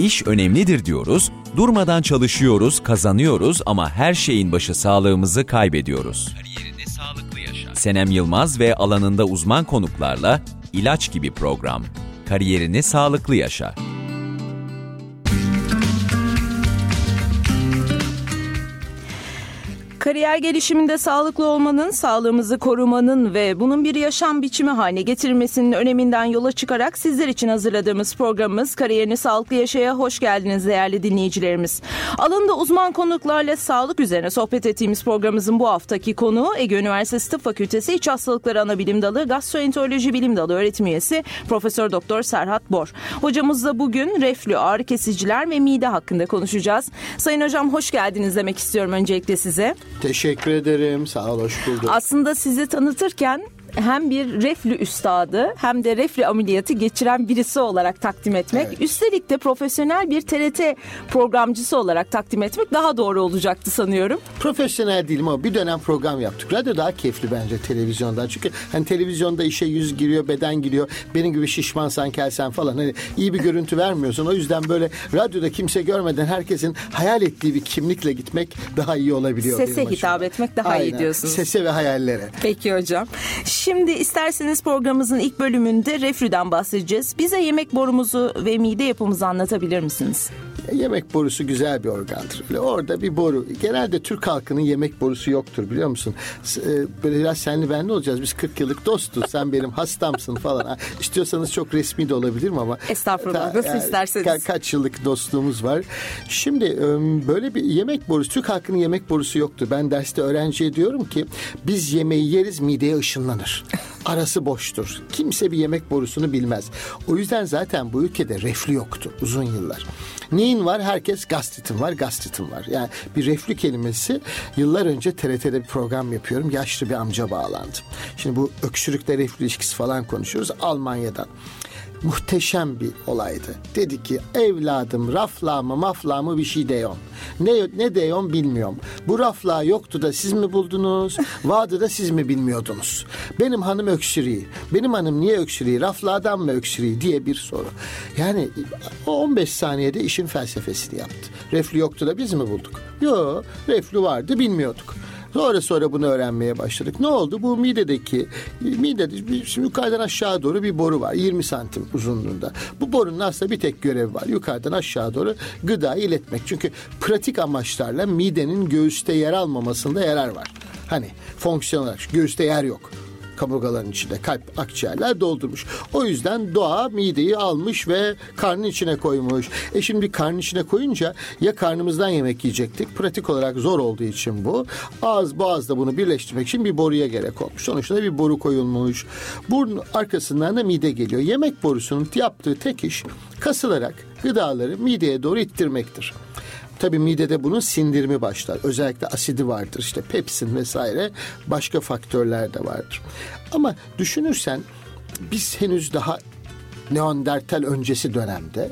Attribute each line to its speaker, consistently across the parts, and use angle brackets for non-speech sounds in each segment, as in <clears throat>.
Speaker 1: İş önemlidir diyoruz, durmadan çalışıyoruz, kazanıyoruz ama her şeyin başı sağlığımızı kaybediyoruz. Kariyerini sağlıklı yaşa. Senem Yılmaz ve alanında uzman konuklarla ilaç gibi program. Kariyerini sağlıklı yaşa.
Speaker 2: Kariyer gelişiminde sağlıklı olmanın, sağlığımızı korumanın ve bunun bir yaşam biçimi haline getirilmesinin öneminden yola çıkarak sizler için hazırladığımız programımız Kariyerini Sağlıklı Yaşaya hoş geldiniz değerli dinleyicilerimiz. Alanında uzman konuklarla sağlık üzerine sohbet ettiğimiz programımızın bu haftaki konuğu Ege Üniversitesi Tıp Fakültesi İç Hastalıkları Anabilim Dalı Gastroenteroloji Bilim Dalı öğretim üyesi Profesör Doktor Serhat Bor. Hocamızla bugün reflü, ağrı kesiciler ve mide hakkında konuşacağız. Sayın hocam hoş geldiniz demek istiyorum öncelikle size.
Speaker 3: Teşekkür ederim. Sağ ol, hoş bulduk.
Speaker 2: Aslında sizi tanıtırken hem bir reflü üstadı hem de reflü ameliyatı geçiren birisi olarak takdim etmek. Evet. Üstelik de profesyonel bir TRT programcısı olarak takdim etmek daha doğru olacaktı sanıyorum.
Speaker 3: Profesyonel değilim ama bir dönem program yaptık. Radyo daha keyifli bence televizyondan. Çünkü hani televizyonda işe yüz giriyor, beden giriyor. Benim gibi şişmansan, kelsen falan. Hani iyi bir görüntü vermiyorsun. O yüzden böyle radyoda kimse görmeden herkesin hayal ettiği bir kimlikle gitmek daha iyi olabiliyor.
Speaker 2: Sese hitap etmek daha Aynen. iyi diyorsunuz.
Speaker 3: Sese ve hayallere.
Speaker 2: Peki hocam. Şimdi isterseniz programımızın ilk bölümünde reflüden bahsedeceğiz. Bize yemek borumuzu ve mide yapımızı anlatabilir misiniz?
Speaker 3: Yemek borusu güzel bir organdır. Böyle orada bir boru. Genelde Türk halkının yemek borusu yoktur biliyor musun? E, böyle biraz senli benli olacağız. Biz 40 yıllık dostuz. Sen benim hastamsın falan. İstiyorsanız çok resmi de olabilir mi ama?
Speaker 2: Estağfurullah. Nasıl yani, isterseniz. Ka-
Speaker 3: kaç yıllık dostluğumuz var. Şimdi böyle bir yemek borusu, Türk halkının yemek borusu yoktur. Ben derste öğrenciye diyorum ki biz yemeği yeriz mideye ışınlanır. Arası boştur. Kimse bir yemek borusunu bilmez. O yüzden zaten bu ülkede reflü yoktu uzun yıllar. Neyin var? Herkes gastritim var, gastritim var. Yani bir reflü kelimesi yıllar önce TRT'de bir program yapıyorum. Yaşlı bir amca bağlandı. Şimdi bu öksürükle reflü ilişkisi falan konuşuyoruz Almanya'dan muhteşem bir olaydı. Dedi ki evladım rafla mı mafla mı bir şey deyon. Ne, ne deyon bilmiyorum. Bu rafla yoktu da siz mi buldunuz? Vardı da siz mi bilmiyordunuz? Benim hanım öksürüğü. Benim hanım niye öksürüğü? Rafladan mı öksürüğü diye bir soru. Yani o 15 saniyede işin felsefesini yaptı. Reflü yoktu da biz mi bulduk? Yok reflü vardı bilmiyorduk. Sonra sonra bunu öğrenmeye başladık. Ne oldu? Bu midedeki midede şimdi yukarıdan aşağı doğru bir boru var. 20 santim uzunluğunda. Bu borunun aslında bir tek görevi var. Yukarıdan aşağı doğru gıdayı iletmek. Çünkü pratik amaçlarla midenin göğüste yer almamasında yarar var. Hani fonksiyon olarak göğüste yer yok kaburgaların içinde kalp akciğerler doldurmuş. O yüzden doğa mideyi almış ve karnın içine koymuş. E şimdi karnın içine koyunca ya karnımızdan yemek yiyecektik. Pratik olarak zor olduğu için bu. Ağız boğazda bunu birleştirmek için bir boruya gerek olmuş. Sonuçta bir boru koyulmuş. Burun arkasından da mide geliyor. Yemek borusunun yaptığı tek iş kasılarak gıdaları mideye doğru ittirmektir. Tabii midede bunun sindirimi başlar. Özellikle asidi vardır işte pepsin vesaire başka faktörler de vardır. Ama düşünürsen biz henüz daha Neandertal öncesi dönemde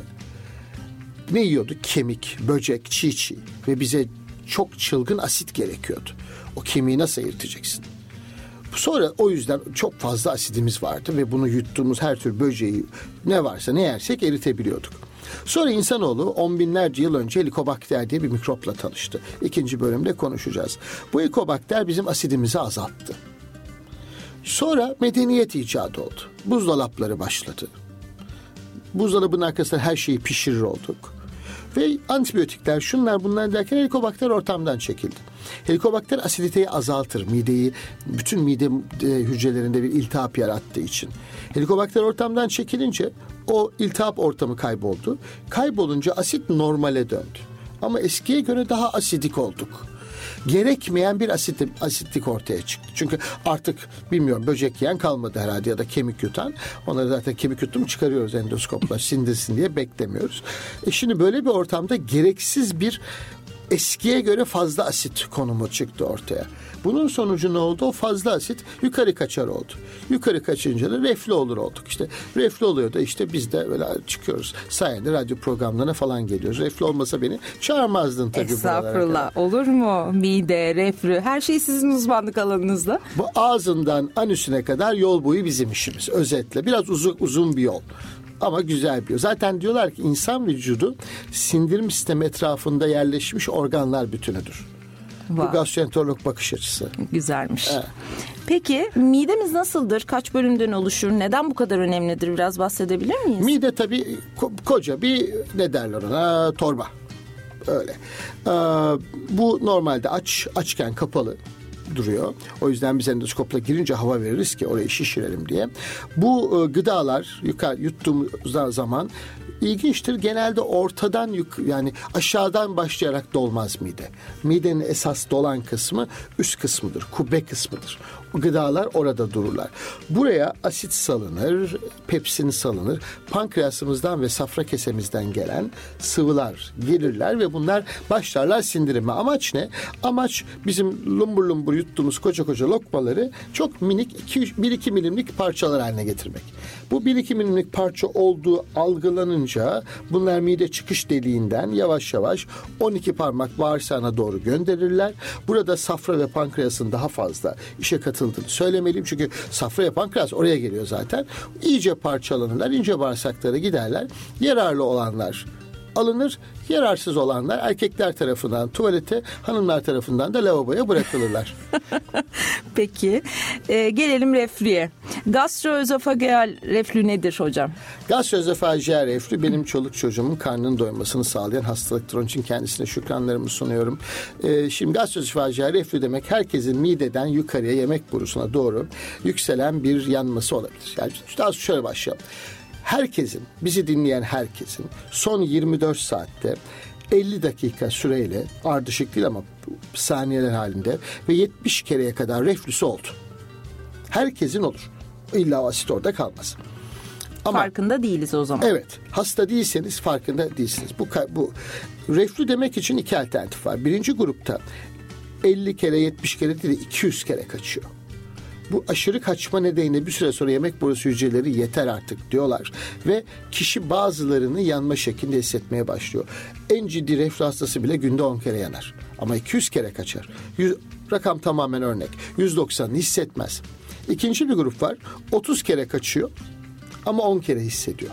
Speaker 3: ne yiyorduk? Kemik, böcek, çiğ çiğ ve bize çok çılgın asit gerekiyordu. O kemiği nasıl ayırtacaksın? Sonra o yüzden çok fazla asidimiz vardı ve bunu yuttuğumuz her tür böceği ne varsa ne yersek eritebiliyorduk. Sonra insanoğlu on binlerce yıl önce helikobakter diye bir mikropla tanıştı. İkinci bölümde konuşacağız. Bu helikobakter bizim asidimizi azalttı. Sonra medeniyet icadı oldu. Buzdolapları başladı. Buzdolabının arkasında her şeyi pişirir olduk. Ve antibiyotikler şunlar bunlar derken helikobakter ortamdan çekildi. Helikobakter asiditeyi azaltır. Mideyi bütün mide e, hücrelerinde bir iltihap yarattığı için. Helikobakter ortamdan çekilince o iltihap ortamı kayboldu. Kaybolunca asit normale döndü. Ama eskiye göre daha asidik olduk gerekmeyen bir asit, asitlik ortaya çıktı. Çünkü artık bilmiyorum böcek yiyen kalmadı herhalde ya da kemik yutan. Onları zaten kemik yutum çıkarıyoruz endoskopla <laughs> sindirsin diye beklemiyoruz. E şimdi böyle bir ortamda gereksiz bir eskiye göre fazla asit konumu çıktı ortaya. Bunun sonucu ne oldu? O fazla asit yukarı kaçar oldu. Yukarı kaçınca da reflü olur olduk. İşte reflü oluyor da işte biz de böyle çıkıyoruz. Sayende radyo programlarına falan geliyoruz. Reflü olmasa beni çağırmazdın tabii.
Speaker 2: Estağfurullah. Olur mu? Mide, reflü her şey sizin uzmanlık alanınızda.
Speaker 3: Bu ağzından anüsüne kadar yol boyu bizim işimiz. Özetle biraz uzun, uzun bir yol ama güzel bir. Zaten diyorlar ki insan vücudu sindirim sistemi etrafında yerleşmiş organlar bütünüdür. Wow. Bu gastroenterolog bakış açısı.
Speaker 2: Güzelmiş. Evet. Peki midemiz nasıldır? Kaç bölümden oluşur? Neden bu kadar önemlidir? Biraz bahsedebilir miyiz?
Speaker 3: Mide tabii ko- koca bir ne derler ona torba. Öyle. Ee, bu normalde aç açken kapalı duruyor. O yüzden biz endoskopla girince hava veririz ki orayı şişirelim diye. Bu e, gıdalar yukarı yuttuğumuz zaman ilginçtir. Genelde ortadan yük yani aşağıdan başlayarak dolmaz mide. Midenin esas dolan kısmı üst kısmıdır. Kubbe kısmıdır. Gıdalar orada dururlar. Buraya asit salınır, pepsin salınır. Pankreasımızdan ve safra kesemizden gelen sıvılar gelirler ve bunlar başlarlar sindirime. Amaç ne? Amaç bizim lumbur lumbur yuttuğumuz koca koca lokmaları çok minik 1-2 milimlik parçalar haline getirmek. Bu 1-2 milimlik parça olduğu algılanınca bunlar mide çıkış deliğinden yavaş yavaş 12 parmak bağırsağına doğru gönderirler. Burada safra ve pankreasın daha fazla işe katıldığını söylemeliyim. Çünkü safra ve pankreas oraya geliyor zaten. İyice parçalanırlar, ince bağırsaklara giderler. Yararlı olanlar alınır. Yararsız olanlar erkekler tarafından tuvalete, hanımlar tarafından da lavaboya bırakılırlar. <laughs>
Speaker 2: Peki. Ee, gelelim reflüye. Gastroözofageal reflü nedir hocam?
Speaker 3: Gastroözofageal reflü benim çoluk çocuğumun karnının doymasını sağlayan hastalıktır. Onun için kendisine şükranlarımı sunuyorum. Ee, şimdi gastroözofageal reflü demek herkesin mideden yukarıya yemek borusuna doğru yükselen bir yanması olabilir. Yani daha şöyle başlayalım herkesin, bizi dinleyen herkesin son 24 saatte 50 dakika süreyle ardışık değil ama saniyeler halinde ve 70 kereye kadar reflüsü oldu. Herkesin olur. İlla asit orada kalmaz.
Speaker 2: Ama, farkında değiliz o zaman.
Speaker 3: Evet. Hasta değilseniz farkında değilsiniz. Bu, bu reflü demek için iki alternatif var. Birinci grupta 50 kere 70 kere değil 200 kere kaçıyor. Bu aşırı kaçma nedeniyle bir süre sonra yemek borusu hücreleri yeter artık diyorlar. Ve kişi bazılarını yanma şeklinde hissetmeye başlıyor. En ciddi reflü hastası bile günde 10 kere yanar. Ama 200 kere kaçar. 100, rakam tamamen örnek. 190'ı hissetmez. İkinci bir grup var. 30 kere kaçıyor ama 10 kere hissediyor.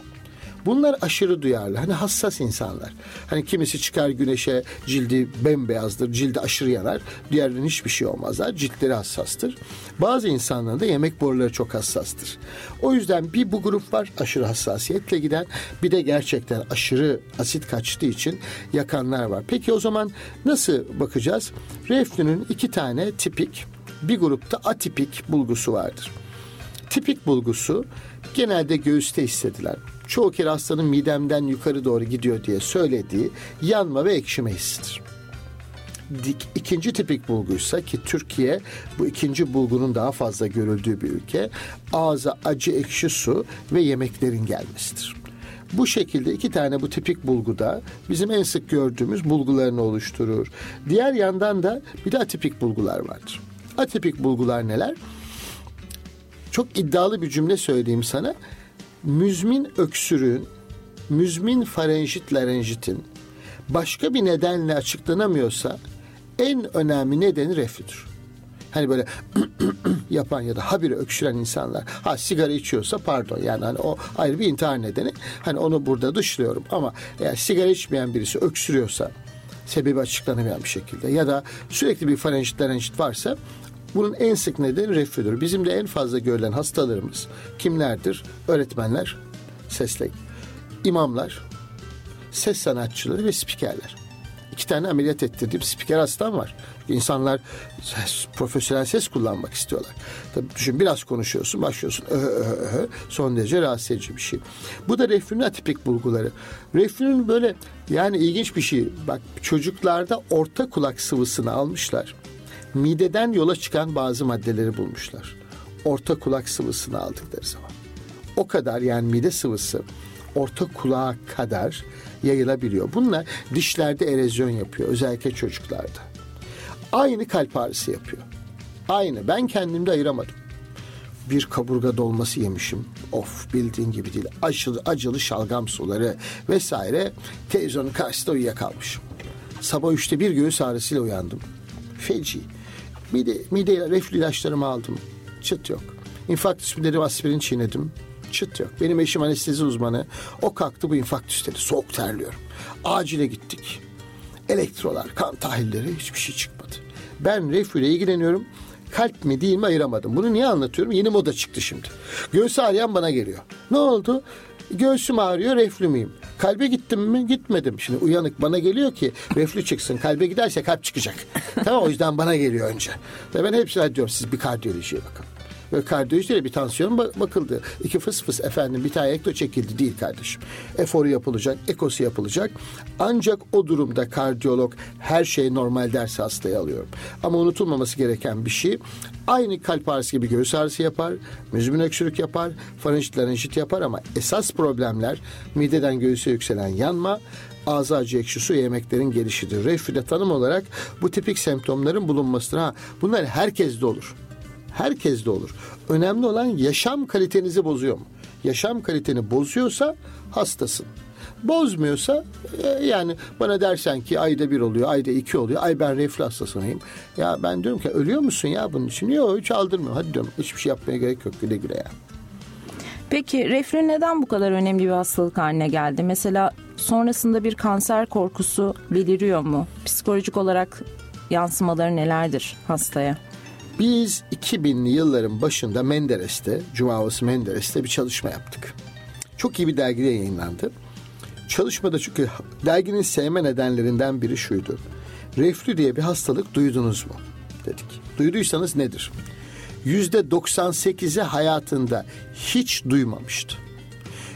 Speaker 3: Bunlar aşırı duyarlı. Hani hassas insanlar. Hani kimisi çıkar güneşe cildi bembeyazdır. Cildi aşırı yanar. Diğerlerinin hiçbir şey olmazlar. Ciltleri hassastır. Bazı insanların da yemek boruları çok hassastır. O yüzden bir bu grup var aşırı hassasiyetle giden. Bir de gerçekten aşırı asit kaçtığı için yakanlar var. Peki o zaman nasıl bakacağız? Reflünün iki tane tipik bir grupta atipik bulgusu vardır. Tipik bulgusu genelde göğüste hissedilen, çoğu kere hastanın midemden yukarı doğru gidiyor diye söylediği yanma ve ekşime hissidir. İkinci tipik bulguysa ki Türkiye bu ikinci bulgunun daha fazla görüldüğü bir ülke ağza acı ekşi su ve yemeklerin gelmesidir. Bu şekilde iki tane bu tipik bulguda bizim en sık gördüğümüz bulgularını oluşturur. Diğer yandan da bir de atipik bulgular vardır. Atipik bulgular neler? Çok iddialı bir cümle söyleyeyim sana müzmin öksürüğün, müzmin farenjit larenjitin başka bir nedenle açıklanamıyorsa en önemli nedeni reflüdür. Hani böyle <clears throat> yapan ya da habire öksüren insanlar. Ha sigara içiyorsa pardon yani hani o ayrı bir intihar nedeni. Hani onu burada dışlıyorum ama eğer sigara içmeyen birisi öksürüyorsa sebebi açıklanamayan bir şekilde ya da sürekli bir farenjit larenjit varsa bunun en sık nedeni reflüdür. Bizim de en fazla görülen hastalarımız kimlerdir? Öğretmenler, sesle, imamlar, ses sanatçıları ve spikerler. İki tane ameliyat ettirdiğim spiker hastam var. İnsanlar ses, profesyonel ses kullanmak istiyorlar. Tabii düşün biraz konuşuyorsun, başlıyorsun öhö öhö öhö, son derece rahatsız edici bir şey. Bu da reflünün atipik bulguları. Reflünün böyle yani ilginç bir şey. Bak çocuklarda orta kulak sıvısını almışlar mideden yola çıkan bazı maddeleri bulmuşlar. Orta kulak sıvısını aldıkları zaman. O kadar yani mide sıvısı orta kulağa kadar yayılabiliyor. Bunlar dişlerde erozyon yapıyor özellikle çocuklarda. Aynı kalp ağrısı yapıyor. Aynı. Ben kendimde ayıramadım. Bir kaburga dolması yemişim. Of bildiğin gibi değil. Acılı, acılı şalgam suları vesaire. Televizyonun karşısında uyuyakalmışım. Sabah üçte bir göğüs ağrısıyla uyandım. Feci. Mide, mide reflü ilaçlarımı aldım. Çıt yok. İnfarktüs dedim aspirin çiğnedim. çıt yok. Benim eşim anestezi uzmanı. O kalktı bu infarktüs dedi. Soğuk terliyorum. Acile gittik. Elektrolar, kan tahlilleri hiçbir şey çıkmadı. Ben reflüyle ilgileniyorum. Kalp mi değil mi ayıramadım. Bunu niye anlatıyorum? Yeni moda çıktı şimdi. Göğsü ağrıyan bana geliyor. Ne oldu? Göğsüm ağrıyor, reflü müyüm? Kalbe gittim mi? Gitmedim. Şimdi uyanık bana geliyor ki reflü çıksın. Kalbe giderse kalp çıkacak. tamam o yüzden bana geliyor önce. Ve ben hepsine diyorum siz bir kardiyolojiye bakın. Ve kardiyolojiyle bir tansiyon bakıldı. İki fıs fıs efendim bir tane ekto çekildi değil kardeşim. Eforu yapılacak, ekosu yapılacak. Ancak o durumda kardiyolog her şey normal derse hastayı alıyorum. Ama unutulmaması gereken bir şey aynı kalp ağrısı gibi göğüs ağrısı yapar, müzmin öksürük yapar, farenjit larenjit yapar ama esas problemler mideden göğüse yükselen yanma, ağza acı ekşi su yemeklerin gelişidir. Reflüde tanım olarak bu tipik semptomların bulunmasıdır. Ha, bunlar herkeste olur. Herkes de olur. Önemli olan yaşam kalitenizi bozuyor mu? Yaşam kaliteni bozuyorsa hastasın. Bozmuyorsa e, yani bana dersen ki ayda bir oluyor, ayda iki oluyor. Ay ben reflü hastasıyım. Ya ben diyorum ki ölüyor musun ya bunun için? Yok hiç aldırmıyor. Hadi diyorum hiçbir şey yapmaya gerek yok güle güle ya.
Speaker 2: Peki reflü neden bu kadar önemli bir hastalık haline geldi? Mesela sonrasında bir kanser korkusu beliriyor mu? Psikolojik olarak yansımaları nelerdir hastaya?
Speaker 3: Biz 2000'li yılların başında Menderes'te, Cuma Havası Menderes'te bir çalışma yaptık. Çok iyi bir dergide yayınlandı. Çalışmada çünkü derginin sevme nedenlerinden biri şuydu. Reflü diye bir hastalık duydunuz mu? Dedik. Duyduysanız nedir? Yüzde 98'i hayatında hiç duymamıştı.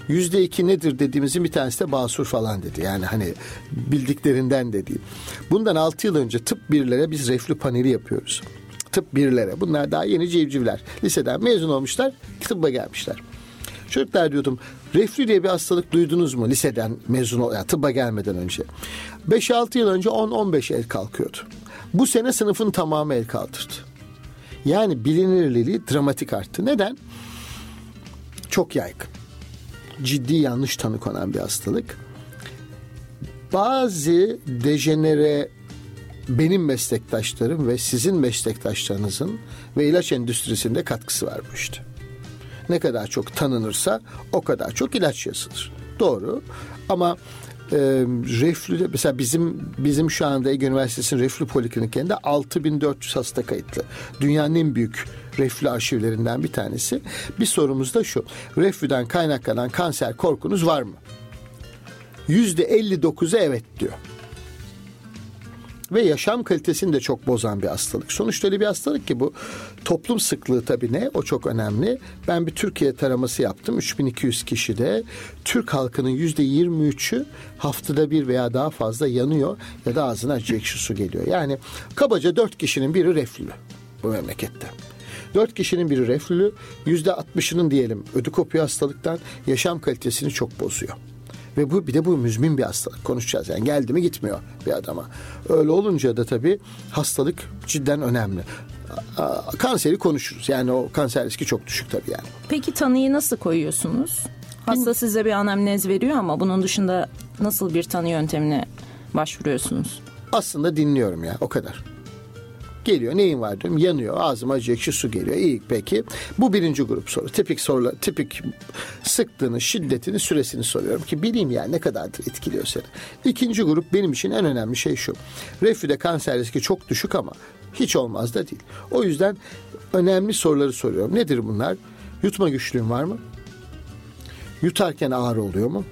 Speaker 3: Yüzde iki nedir dediğimizin bir tanesi de basur falan dedi. Yani hani bildiklerinden dediği. Bundan altı yıl önce tıp birlere biz reflü paneli yapıyoruz tıp birlere. Bunlar daha yeni civcivler. Liseden mezun olmuşlar, tıbba gelmişler. Çocuklar diyordum reflü diye bir hastalık duydunuz mu liseden mezun ol, yani tıbba gelmeden önce? 5-6 yıl önce 10-15 el kalkıyordu. Bu sene sınıfın tamamı el kaldırdı. Yani bilinirliliği dramatik arttı. Neden? Çok yaygın. Ciddi yanlış tanı konan bir hastalık. Bazı dejenere benim meslektaşlarım ve sizin meslektaşlarınızın ve ilaç endüstrisinde katkısı var bu işte. Ne kadar çok tanınırsa o kadar çok ilaç yazılır. Doğru ama e, reflü mesela bizim bizim şu anda Ege Üniversitesi'nin reflü polikliniklerinde 6400 hasta kayıtlı. Dünyanın en büyük reflü arşivlerinden bir tanesi. Bir sorumuz da şu. Reflüden kaynaklanan kanser korkunuz var mı? %59'u evet diyor ve yaşam kalitesini de çok bozan bir hastalık. Sonuçta öyle bir hastalık ki bu toplum sıklığı tabii ne? O çok önemli. Ben bir Türkiye taraması yaptım. 3200 kişide Türk halkının %23'ü haftada bir veya daha fazla yanıyor ya da ağzına acı su geliyor. Yani kabaca 4 kişinin biri reflülü bu memlekette. 4 kişinin biri reflülü, %60'ının diyelim ödü kopuyor hastalıktan yaşam kalitesini çok bozuyor. Ve bu bir de bu müzmin bir hastalık konuşacağız. Yani geldi mi gitmiyor bir adama. Öyle olunca da tabii hastalık cidden önemli. Kanseri konuşuruz. Yani o kanser riski çok düşük tabii yani.
Speaker 2: Peki tanıyı nasıl koyuyorsunuz? Hasta size bir anamnez veriyor ama bunun dışında nasıl bir tanı yöntemine başvuruyorsunuz?
Speaker 3: Aslında dinliyorum ya o kadar. Geliyor neyin var diyorum yanıyor ağzıma acı su geliyor. İyi peki. Bu birinci grup soru. Tipik sorular tipik sıktığını şiddetini süresini soruyorum ki bileyim yani ne kadardır etkiliyor seni. İkinci grup benim için en önemli şey şu. Reflüde kanser riski çok düşük ama hiç olmaz da değil. O yüzden önemli soruları soruyorum. Nedir bunlar? Yutma güçlüğün var mı? Yutarken ağrı oluyor mu?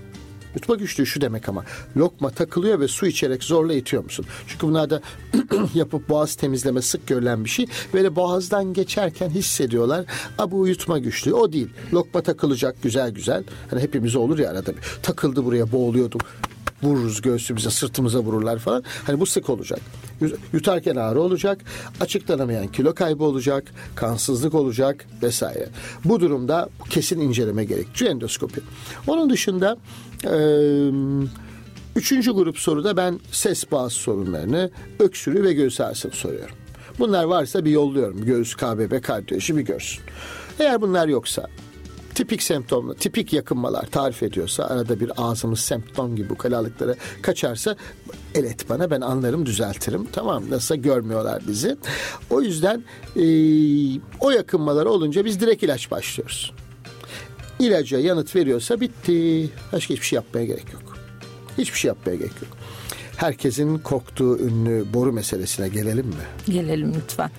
Speaker 3: Yutma güçlüğü şu demek ama lokma takılıyor ve su içerek zorla itiyor musun? Çünkü bunlarda <clears throat> yapıp boğaz temizleme sık görülen bir şey. Böyle boğazdan geçerken hissediyorlar. A bu yutma güçlüğü o değil. Lokma takılacak güzel güzel. Hani hepimiz olur ya arada bir. Takıldı buraya boğuluyordum vururuz göğsümüze, sırtımıza vururlar falan. Hani bu sık olacak. Yutarken ağrı olacak, açıklanamayan kilo kaybı olacak, kansızlık olacak vesaire. Bu durumda kesin inceleme gerekiyor endoskopi. Onun dışında üçüncü grup soruda ben ses bağız sorunlarını, öksürüğü ve göğüs ağrısını soruyorum. Bunlar varsa bir yolluyorum. Göğüs, KBB, kardiyoloji bir görsün. Eğer bunlar yoksa tipik semptomlu, tipik yakınmalar tarif ediyorsa arada bir ağzımız semptom gibi ukalalıklara kaçarsa el et bana ben anlarım düzeltirim. Tamam nasıl görmüyorlar bizi. O yüzden e, o yakınmalar olunca biz direkt ilaç başlıyoruz. İlaca yanıt veriyorsa bitti. Başka hiçbir şey yapmaya gerek yok. Hiçbir şey yapmaya gerek yok. Herkesin korktuğu ünlü boru meselesine gelelim mi?
Speaker 2: Gelelim lütfen.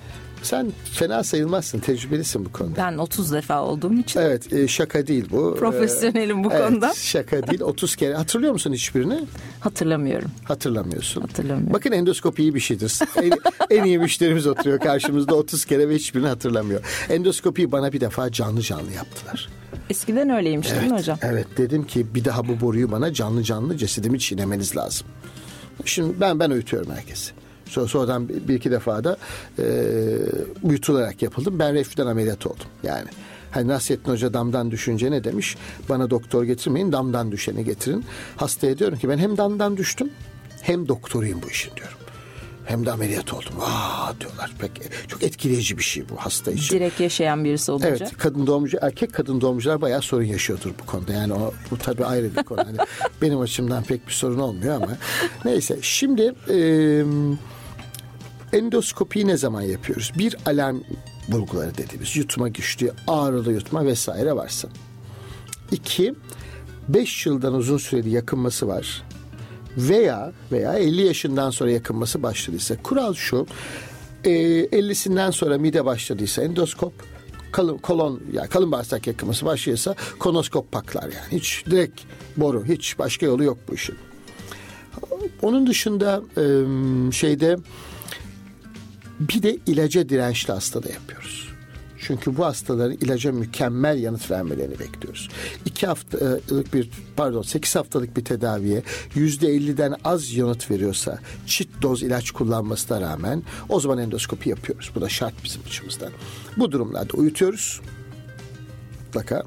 Speaker 3: Sen fena sayılmazsın, tecrübelisin bu konuda.
Speaker 2: Ben 30 defa olduğum için.
Speaker 3: Evet, e, şaka değil bu.
Speaker 2: Profesyonelim bu
Speaker 3: evet,
Speaker 2: konuda.
Speaker 3: Şaka değil. 30 kere. Hatırlıyor musun hiçbirini?
Speaker 2: Hatırlamıyorum.
Speaker 3: Hatırlamıyorsun.
Speaker 2: Hatırlamıyorum.
Speaker 3: Bakın endoskopi iyi bir şeydir. en, en iyi müşterimiz oturuyor karşımızda 30 kere ve hiçbirini hatırlamıyor. Endoskopiyi bana bir defa canlı canlı yaptılar.
Speaker 2: Eskiden öyleymiş
Speaker 3: evet,
Speaker 2: değil mi hocam?
Speaker 3: Evet dedim ki bir daha bu boruyu bana canlı canlı cesedimi çiğnemeniz lazım. Şimdi ben ben öğütüyorum herkesi. Sonra, sonradan bir, iki defa da e, büyütülerek yapıldım. Ben reflüden ameliyat oldum. Yani Hani Nasrettin Hoca damdan düşünce ne demiş? Bana doktor getirmeyin damdan düşeni getirin. Hastaya diyorum ki ben hem damdan düştüm hem doktoruyum bu işin diyorum. Hem de ameliyat oldum. Aa diyorlar. Pek çok etkileyici bir şey bu hasta için.
Speaker 2: Direkt yaşayan birisi olunca.
Speaker 3: Evet, kadın doğumcu, erkek kadın doğumcular bayağı sorun yaşıyordur bu konuda. Yani o bu tabii ayrı bir konu. Hani <laughs> benim açımdan pek bir sorun olmuyor ama neyse. Şimdi e, endoskopiyi ne zaman yapıyoruz? Bir alarm bulguları dediğimiz yutma güçlüğü, ağrılı yutma vesaire varsa. İki, beş yıldan uzun süreli yakınması var veya veya 50 yaşından sonra yakınması başladıysa kural şu e, 50'sinden sonra mide başladıysa endoskop kalın, kolon yani kalın bağırsak yakınması başlıyorsa konoskop paklar yani hiç direkt boru hiç başka yolu yok bu işin. Onun dışında şeyde bir de ilaca dirençli hastada yapıyoruz. Çünkü bu hastaların ilaca mükemmel yanıt vermelerini bekliyoruz. İki haftalık bir pardon sekiz haftalık bir tedaviye yüzde elliden az yanıt veriyorsa çift doz ilaç kullanmasına rağmen o zaman endoskopi yapıyoruz. Bu da şart bizim açımızdan. Bu durumlarda uyutuyoruz. Mutlaka.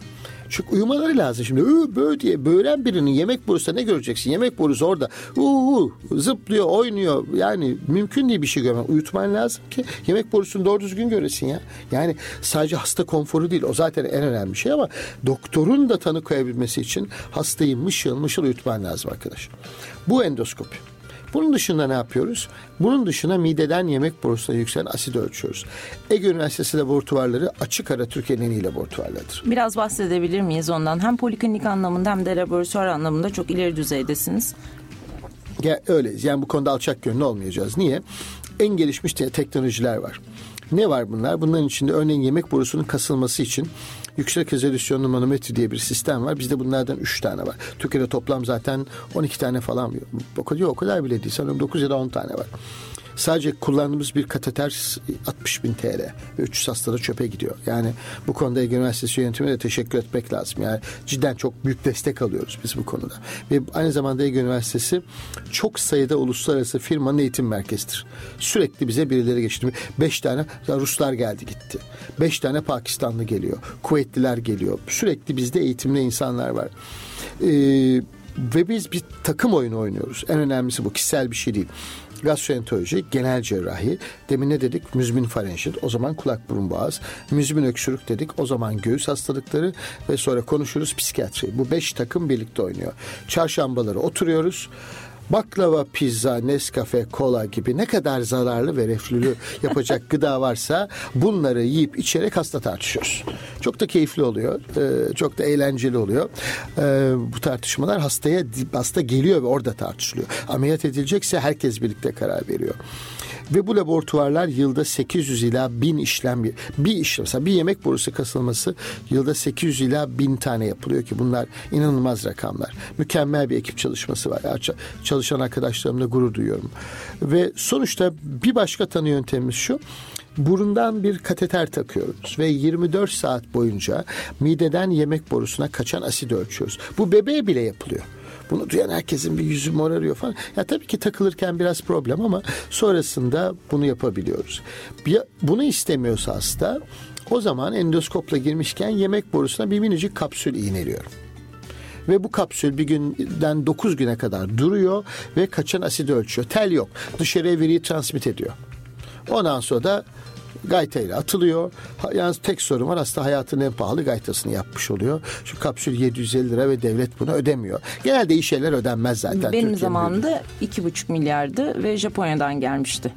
Speaker 3: Çünkü uyumaları lazım şimdi. Ü, böyle diye böğren birinin yemek borusunda ne göreceksin? Yemek borusu orada. Uhu, zıplıyor, oynuyor. Yani mümkün değil bir şey görmen. Uyutman lazım ki yemek borusunu doğru düzgün göresin ya. Yani sadece hasta konforu değil. O zaten en önemli şey ama doktorun da tanı koyabilmesi için hastayı mışıl mışıl uyutman lazım arkadaş. Bu endoskopi. Bunun dışında ne yapıyoruz? Bunun dışında mideden yemek borusuna yükselen asit ölçüyoruz. Ege Üniversitesi laboratuvarları açık ara Türkiye'nin en iyi laboratuvarlarıdır.
Speaker 2: Biraz bahsedebilir miyiz ondan? Hem poliklinik anlamında hem de laboratuvar anlamında çok ileri düzeydesiniz.
Speaker 3: Ya, öyleyiz. Yani bu konuda alçak gönüllü olmayacağız. Niye? En gelişmiş te- teknolojiler var. Ne var bunlar? Bunların içinde örneğin yemek borusunun kasılması için yüksek rezolüsyonlu manometri diye bir sistem var. Bizde bunlardan 3 tane var. Türkiye'de toplam zaten 12 tane falan. O kadar, o kadar bile değil. Sanırım 9 ya da 10 tane var. Sadece kullandığımız bir kateter 60 bin TL ve 300 hastada çöpe gidiyor. Yani bu konuda Ege Üniversitesi yönetimine de teşekkür etmek lazım. Yani cidden çok büyük destek alıyoruz biz bu konuda. Ve aynı zamanda Ege Üniversitesi çok sayıda uluslararası firmanın eğitim merkezidir. Sürekli bize birileri geçti. Beş tane Ruslar geldi gitti. Beş tane Pakistanlı geliyor. Kuvvetliler geliyor. Sürekli bizde eğitimli insanlar var. Ee, ve biz bir takım oyunu oynuyoruz. En önemlisi bu. Kişisel bir şey değil gastroenteroloji, genel cerrahi, demin ne dedik? Müzmin farenjit, o zaman kulak burun boğaz, müzmin öksürük dedik, o zaman göğüs hastalıkları ve sonra konuşuruz psikiyatri. Bu beş takım birlikte oynuyor. Çarşambaları oturuyoruz baklava, pizza, Nescafe, kola gibi ne kadar zararlı ve reflülü yapacak <laughs> gıda varsa bunları yiyip içerek hasta tartışıyoruz. Çok da keyifli oluyor. Ee, çok da eğlenceli oluyor. Ee, bu tartışmalar hastaya hasta geliyor ve orada tartışılıyor. Ameliyat edilecekse herkes birlikte karar veriyor. Ve bu laboratuvarlar yılda 800 ila 1000 işlem bir işlem mesela bir yemek borusu kasılması yılda 800 ila 1000 tane yapılıyor ki bunlar inanılmaz rakamlar. Mükemmel bir ekip çalışması var. Çalışan arkadaşlarımla gurur duyuyorum. Ve sonuçta bir başka tanı yöntemimiz şu burundan bir kateter takıyoruz ve 24 saat boyunca mideden yemek borusuna kaçan asit ölçüyoruz. Bu bebeğe bile yapılıyor. Bunu duyan herkesin bir yüzü morarıyor falan. Ya tabii ki takılırken biraz problem ama sonrasında bunu yapabiliyoruz. Bunu istemiyorsa hasta o zaman endoskopla girmişken yemek borusuna bir minicik kapsül iğneliyorum. Ve bu kapsül bir günden 9 güne kadar duruyor ve kaçan asit ölçüyor. Tel yok. Dışarıya veriyi transmit ediyor. Ondan sonra da gaytayla atılıyor. Yalnız tek sorun var hasta hayatının en pahalı gaytasını yapmış oluyor. Şu kapsül 750 lira ve devlet bunu ödemiyor. Genelde iyi şeyler ödenmez zaten.
Speaker 2: Benim zamanımda iki buçuk milyardı ve Japonya'dan gelmişti.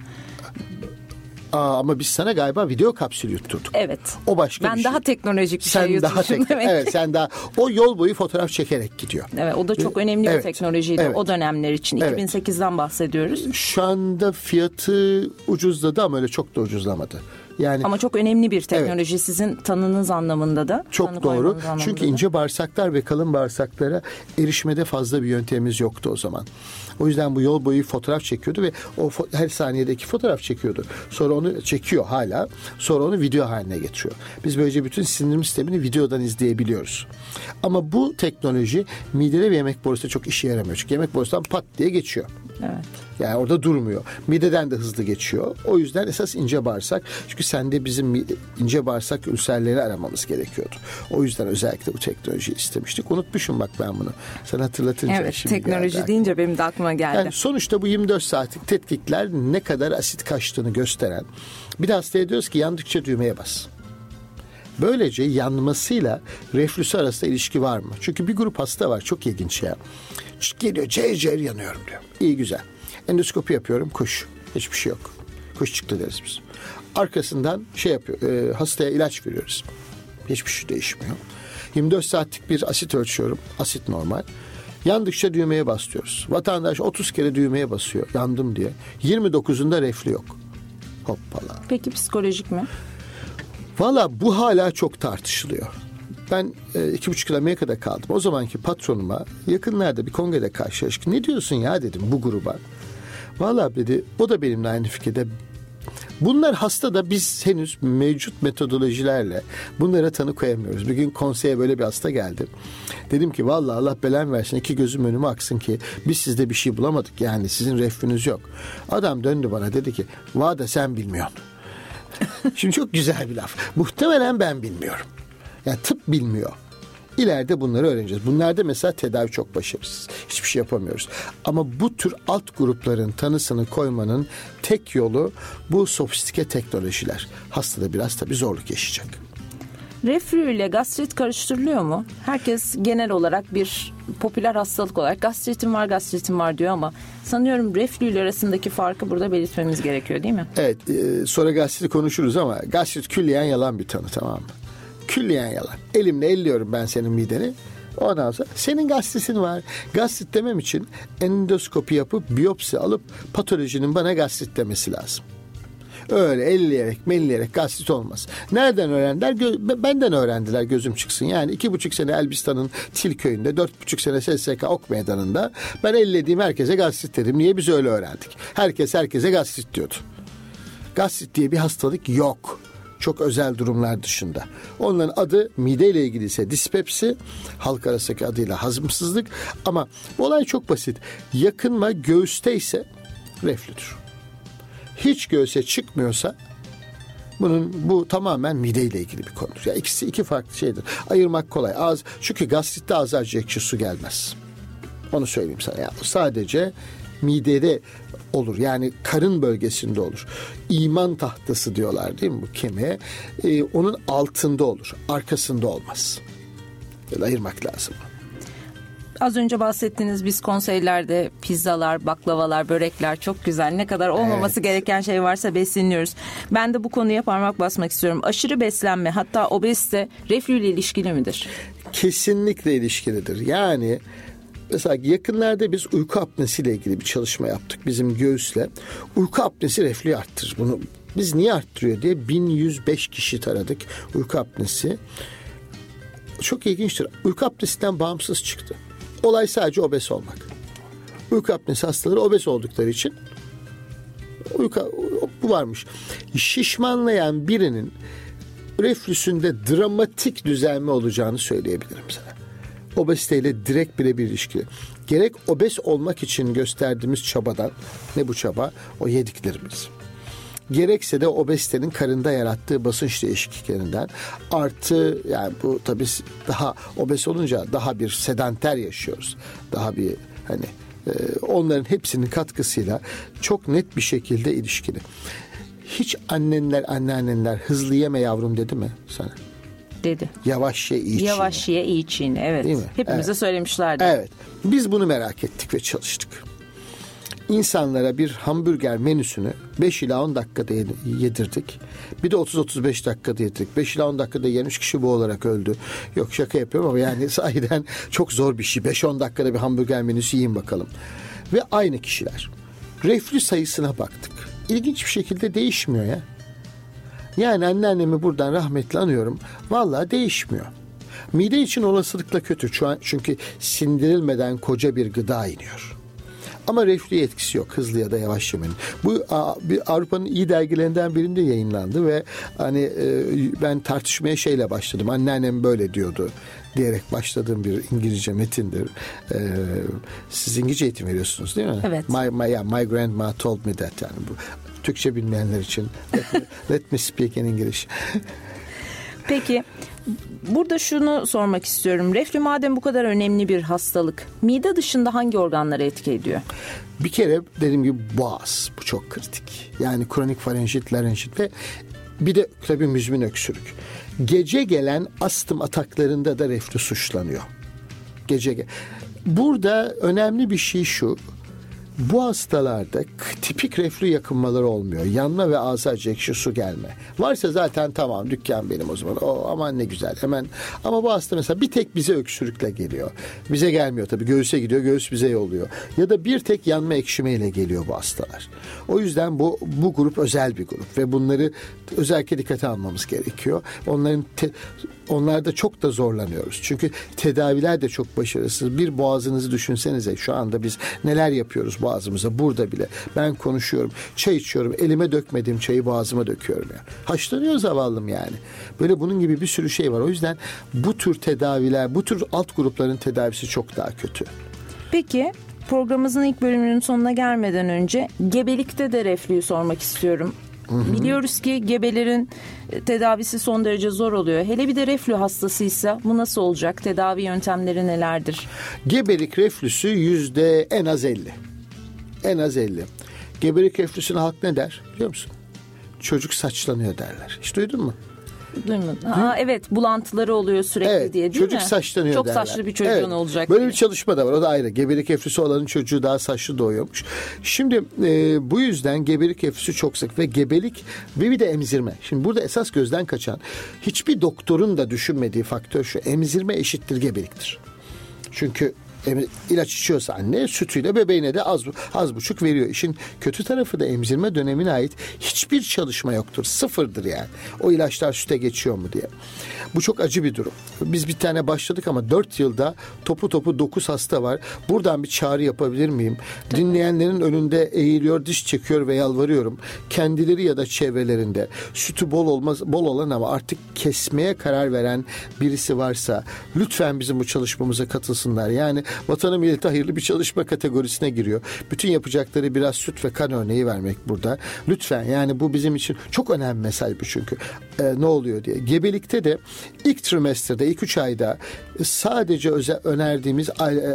Speaker 3: Aa, ama biz sana galiba video kapsül yutturduk.
Speaker 2: Evet.
Speaker 3: O başka
Speaker 2: ben
Speaker 3: bir
Speaker 2: daha
Speaker 3: şey.
Speaker 2: teknolojik bir
Speaker 3: sen
Speaker 2: şey
Speaker 3: daha tek-
Speaker 2: demek
Speaker 3: Evet sen daha o yol boyu fotoğraf çekerek gidiyor.
Speaker 2: Evet, o da çok
Speaker 3: Ee,
Speaker 2: önemli
Speaker 3: evet,
Speaker 2: bir teknolojiydi
Speaker 3: evet.
Speaker 2: o dönemler için.
Speaker 3: Evet.
Speaker 2: 2008'den bahsediyoruz.
Speaker 3: Şu anda fiyatı ucuzladı ama öyle çok da ucuzlamadı. Yani
Speaker 2: Ama çok önemli bir teknoloji sizin tanınız anlamında da.
Speaker 3: Çok doğru. Çünkü
Speaker 2: da.
Speaker 3: ince bağırsaklar ve kalın bağırsaklara erişmede fazla bir yöntemimiz yoktu o zaman. O yüzden bu yol boyu fotoğraf çekiyordu ve o fo- her saniyedeki fotoğraf çekiyordu. Sonra onu çekiyor hala. Sonra onu video haline getiriyor. Biz böylece bütün sindirim sistemini videodan izleyebiliyoruz. Ama bu teknoloji midede ve yemek borusunda çok işe yaramıyor. Çünkü yemek borusundan pat diye geçiyor.
Speaker 2: Evet.
Speaker 3: Yani orada durmuyor. Mideden de hızlı geçiyor. O yüzden esas ince bağırsak. Çünkü sende bizim ince bağırsak ülserleri aramamız gerekiyordu. O yüzden özellikle bu teknolojiyi istemiştik. Unutmuşum bak ben bunu. Sen hatırlatınca
Speaker 2: Evet
Speaker 3: şimdi
Speaker 2: teknoloji
Speaker 3: geldi
Speaker 2: deyince benim de aklıma geldi.
Speaker 3: yani sonuçta bu 24 saatlik tetkikler ne kadar asit kaçtığını gösteren. Bir de hastaya diyoruz ki yandıkça düğmeye bas. Böylece yanmasıyla reflüsü arasında ilişki var mı? Çünkü bir grup hasta var çok ilginç ya. Geliyor cayır cayır yanıyorum diyor. İyi güzel. Endoskopi yapıyorum kuş. Hiçbir şey yok. Kuş çıktı deriz biz. Arkasından şey yapıyor e, hastaya ilaç veriyoruz. Hiçbir şey değişmiyor. 24 saatlik bir asit ölçüyorum. Asit normal. Yandıkça düğmeye bas diyoruz. Vatandaş 30 kere düğmeye basıyor yandım diye. 29'unda reflü yok. Hoppala.
Speaker 2: Peki psikolojik mi?
Speaker 3: Valla bu hala çok tartışılıyor. Ben e, iki buçuk yıl Amerika'da kaldım. O zamanki patronuma yakınlarda bir kongrede karşılaştık. Ne diyorsun ya dedim bu gruba. Valla dedi o da benimle aynı fikirde. Bunlar hasta da biz henüz mevcut metodolojilerle bunlara tanı koyamıyoruz. Bir gün konseye böyle bir hasta geldi. Dedim ki vallahi Allah belen versin iki gözüm önüme aksın ki biz sizde bir şey bulamadık. Yani sizin reflünüz yok. Adam döndü bana dedi ki vada sen bilmiyorsun. <laughs> Şimdi çok güzel bir laf. Muhtemelen ben bilmiyorum. Yani tıp bilmiyor. İleride bunları öğreneceğiz. Bunlarda mesela tedavi çok başarısız. Hiçbir şey yapamıyoruz. Ama bu tür alt grupların tanısını koymanın tek yolu bu sofistike teknolojiler. Hastada biraz tabii zorluk yaşayacak.
Speaker 2: Reflü ile gastrit karıştırılıyor mu? Herkes genel olarak bir popüler hastalık olarak gastritim var gastritim var diyor ama sanıyorum reflü ile arasındaki farkı burada belirtmemiz gerekiyor değil mi?
Speaker 3: Evet e, sonra gastriti konuşuruz ama gastrit külliyen yalan bir tanı tamam mı? Külliyen yalan. Elimle elliyorum ben senin mideni. Ondan sonra senin gastritin var. Gastrit demem için endoskopi yapıp biyopsi alıp patolojinin bana gastrit demesi lazım. Öyle elleyerek melleyerek gastrit olmaz. Nereden öğrendiler? Gö- benden öğrendiler gözüm çıksın. Yani iki buçuk sene Elbistan'ın Tilköy'ünde, dört buçuk sene SSK Ok Meydanı'nda ben ellediğim herkese gastrit dedim. Niye biz öyle öğrendik? Herkes herkese gastrit diyordu. Gastrit diye bir hastalık yok. Çok özel durumlar dışında. Onların adı mideyle ilgili ise dispepsi, halk arasındaki adıyla hazımsızlık. Ama olay çok basit. Yakınma göğüste ise reflüdür. Hiç göğüse çıkmıyorsa bunun bu tamamen mideyle ilgili bir konudur. Ya ikisi iki farklı şeydir. Ayırmak kolay. Az çünkü gastritte ağız acı ekşi su gelmez. Onu söyleyeyim sana. Ya, sadece midede olur. Yani karın bölgesinde olur. İman tahtası diyorlar değil mi bu kemiğe? Ee, onun altında olur. Arkasında olmaz. Böyle ayırmak lazım.
Speaker 2: Az önce bahsettiğiniz biz konseylerde pizzalar, baklavalar, börekler çok güzel. Ne kadar olmaması gereken şey varsa besleniyoruz. Ben de bu konuya parmak basmak istiyorum. Aşırı beslenme hatta obezite reflü ile ilişkili midir?
Speaker 3: kesinlikle ilişkilidir. Yani mesela yakınlarda biz uyku apnesiyle ilgili bir çalışma yaptık bizim göğüsle. Uyku apnesi reflüyü arttırır. Bunu biz niye arttırıyor diye 1105 kişi taradık uyku apnesi. Çok ilginçtir. Uyku apnesinden bağımsız çıktı. Olay sadece obez olmak. Uyku apnesi hastaları obez oldukları için uyku bu varmış. Şişmanlayan birinin reflüsünde dramatik düzelme olacağını söyleyebilirim sana. Obeziteyle direkt birebir ilişkili. Gerek obez olmak için gösterdiğimiz çabadan, ne bu çaba? O yediklerimiz. Gerekse de obezitenin karında yarattığı basınç değişikliklerinden artı yani bu tabii daha obez olunca daha bir sedanter yaşıyoruz. Daha bir hani e, onların hepsinin katkısıyla çok net bir şekilde ilişkili. Hiç annenler anneanneler hızlı yeme yavrum dedi mi sana?
Speaker 2: Dedi.
Speaker 3: Yavaş ye iyi
Speaker 2: Yavaş ye iyi çiğne evet.
Speaker 3: Değil mi?
Speaker 2: Hepimize
Speaker 3: Evet.
Speaker 2: söylemişlerdi.
Speaker 3: Evet. Biz bunu merak ettik ve çalıştık. insanlara bir hamburger menüsünü 5 ila 10 dakikada yedirdik. Bir de 30-35 dakikada yedirdik. 5 ila 10 dakikada 3 kişi bu olarak öldü. Yok şaka yapıyorum ama yani <laughs> sahiden çok zor bir şey. 5-10 dakikada bir hamburger menüsü yiyin bakalım. Ve aynı kişiler. Reflü sayısına baktık. İlginç bir şekilde değişmiyor ya. Yani anneannemi buradan rahmetli anıyorum. Vallahi değişmiyor. Mide için olasılıkla kötü çünkü sindirilmeden koca bir gıda iniyor. Ama reflü etkisi yok hızlı ya da yavaş yemenin. Bu bir Avrupa'nın iyi dergilerinden birinde yayınlandı ve hani e, ben tartışmaya şeyle başladım. Anneannem böyle diyordu diyerek başladığım bir İngilizce metindir. Ee, siz İngilizce eğitim veriyorsunuz değil mi?
Speaker 2: Evet.
Speaker 3: My, my, yeah, my grandma told me that yani bu Türkçe bilmeyenler için let me, let me speak in English.
Speaker 2: Peki burada şunu sormak istiyorum. Reflü madem bu kadar önemli bir hastalık, mide dışında hangi organlara etki ediyor?
Speaker 3: Bir kere dediğim gibi boğaz. Bu çok kritik. Yani kronik farenjit, larenjit ve bir de tabii müzmin öksürük. Gece gelen astım ataklarında da reflü suçlanıyor. Gece Burada önemli bir şey şu bu hastalarda tipik reflü yakınmaları olmuyor. Yanma ve acı ekşi su gelme. Varsa zaten tamam dükkan benim o zaman. O aman ne güzel hemen. Ama bu hasta mesela bir tek bize öksürükle geliyor. Bize gelmiyor tabii. Göğüse gidiyor. Göğüs bize yolluyor. Ya da bir tek yanma ekşimeyle geliyor bu hastalar. O yüzden bu bu grup özel bir grup ve bunları özellikle dikkate almamız gerekiyor. Onların te, onlarda çok da zorlanıyoruz. Çünkü tedaviler de çok başarısız. Bir boğazınızı düşünsenize şu anda biz neler yapıyoruz boğazımıza burada bile. Ben konuşuyorum, çay içiyorum, elime dökmediğim çayı boğazıma döküyorum ya. Haşlanıyor zavallım yani. Böyle bunun gibi bir sürü şey var. O yüzden bu tür tedaviler, bu tür alt grupların tedavisi çok daha kötü.
Speaker 2: Peki programımızın ilk bölümünün sonuna gelmeden önce gebelikte de reflüyü sormak istiyorum. Hı hı. Biliyoruz ki gebelerin e, tedavisi son derece zor oluyor. Hele bir de reflü hastasıysa bu nasıl olacak? Tedavi yöntemleri nelerdir?
Speaker 3: Gebelik reflüsü yüzde en az 50. En az 50. Gebelik reflüsüne halk ne der biliyor musun? Çocuk saçlanıyor derler. Hiç duydun mu?
Speaker 2: Duymadım. Ha, evet bulantıları oluyor sürekli
Speaker 3: evet,
Speaker 2: diye değil
Speaker 3: çocuk
Speaker 2: mi?
Speaker 3: Çocuk saçlanıyor
Speaker 2: Çok
Speaker 3: derler.
Speaker 2: saçlı bir çocuğun
Speaker 3: evet,
Speaker 2: olacak.
Speaker 3: Böyle
Speaker 2: diye.
Speaker 3: bir çalışma da var o da ayrı. Gebelik eflüsü olanın çocuğu daha saçlı doğuyormuş. Şimdi e, bu yüzden gebelik eflüsü çok sık ve gebelik ve bir de emzirme. Şimdi burada esas gözden kaçan hiçbir doktorun da düşünmediği faktör şu. Emzirme eşittir gebeliktir. Çünkü ilaç içiyorsa anne sütüyle bebeğine de az az buçuk veriyor. İşin kötü tarafı da emzirme dönemine ait hiçbir çalışma yoktur. Sıfırdır yani. O ilaçlar süte geçiyor mu diye. Bu çok acı bir durum. Biz bir tane başladık ama dört yılda topu topu dokuz hasta var. Buradan bir çağrı yapabilir miyim? Dinleyenlerin önünde eğiliyor, diş çekiyor ve yalvarıyorum. Kendileri ya da çevrelerinde sütü bol olmaz bol olan ama artık kesmeye karar veren birisi varsa lütfen bizim bu çalışmamıza katılsınlar. Yani vatanı millete hayırlı bir çalışma kategorisine giriyor. Bütün yapacakları biraz süt ve kan örneği vermek burada. Lütfen yani bu bizim için çok önemli mesaj bu çünkü. Ee, ne oluyor diye. Gebelikte de ilk trimesterde, ilk üç ayda sadece özel önerdiğimiz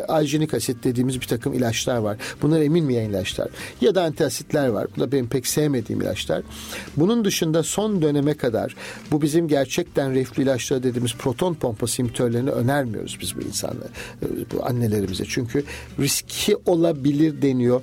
Speaker 3: aljinik asit dediğimiz bir takım ilaçlar var. Bunlar eminmeyen ilaçlar. Ya da antiasitler var. Bu da benim pek sevmediğim ilaçlar. Bunun dışında son döneme kadar bu bizim gerçekten reflü ilaçları dediğimiz proton pompası imitörlerini önermiyoruz biz bu insanlara. Bu annelerimize. Çünkü riski olabilir deniyor.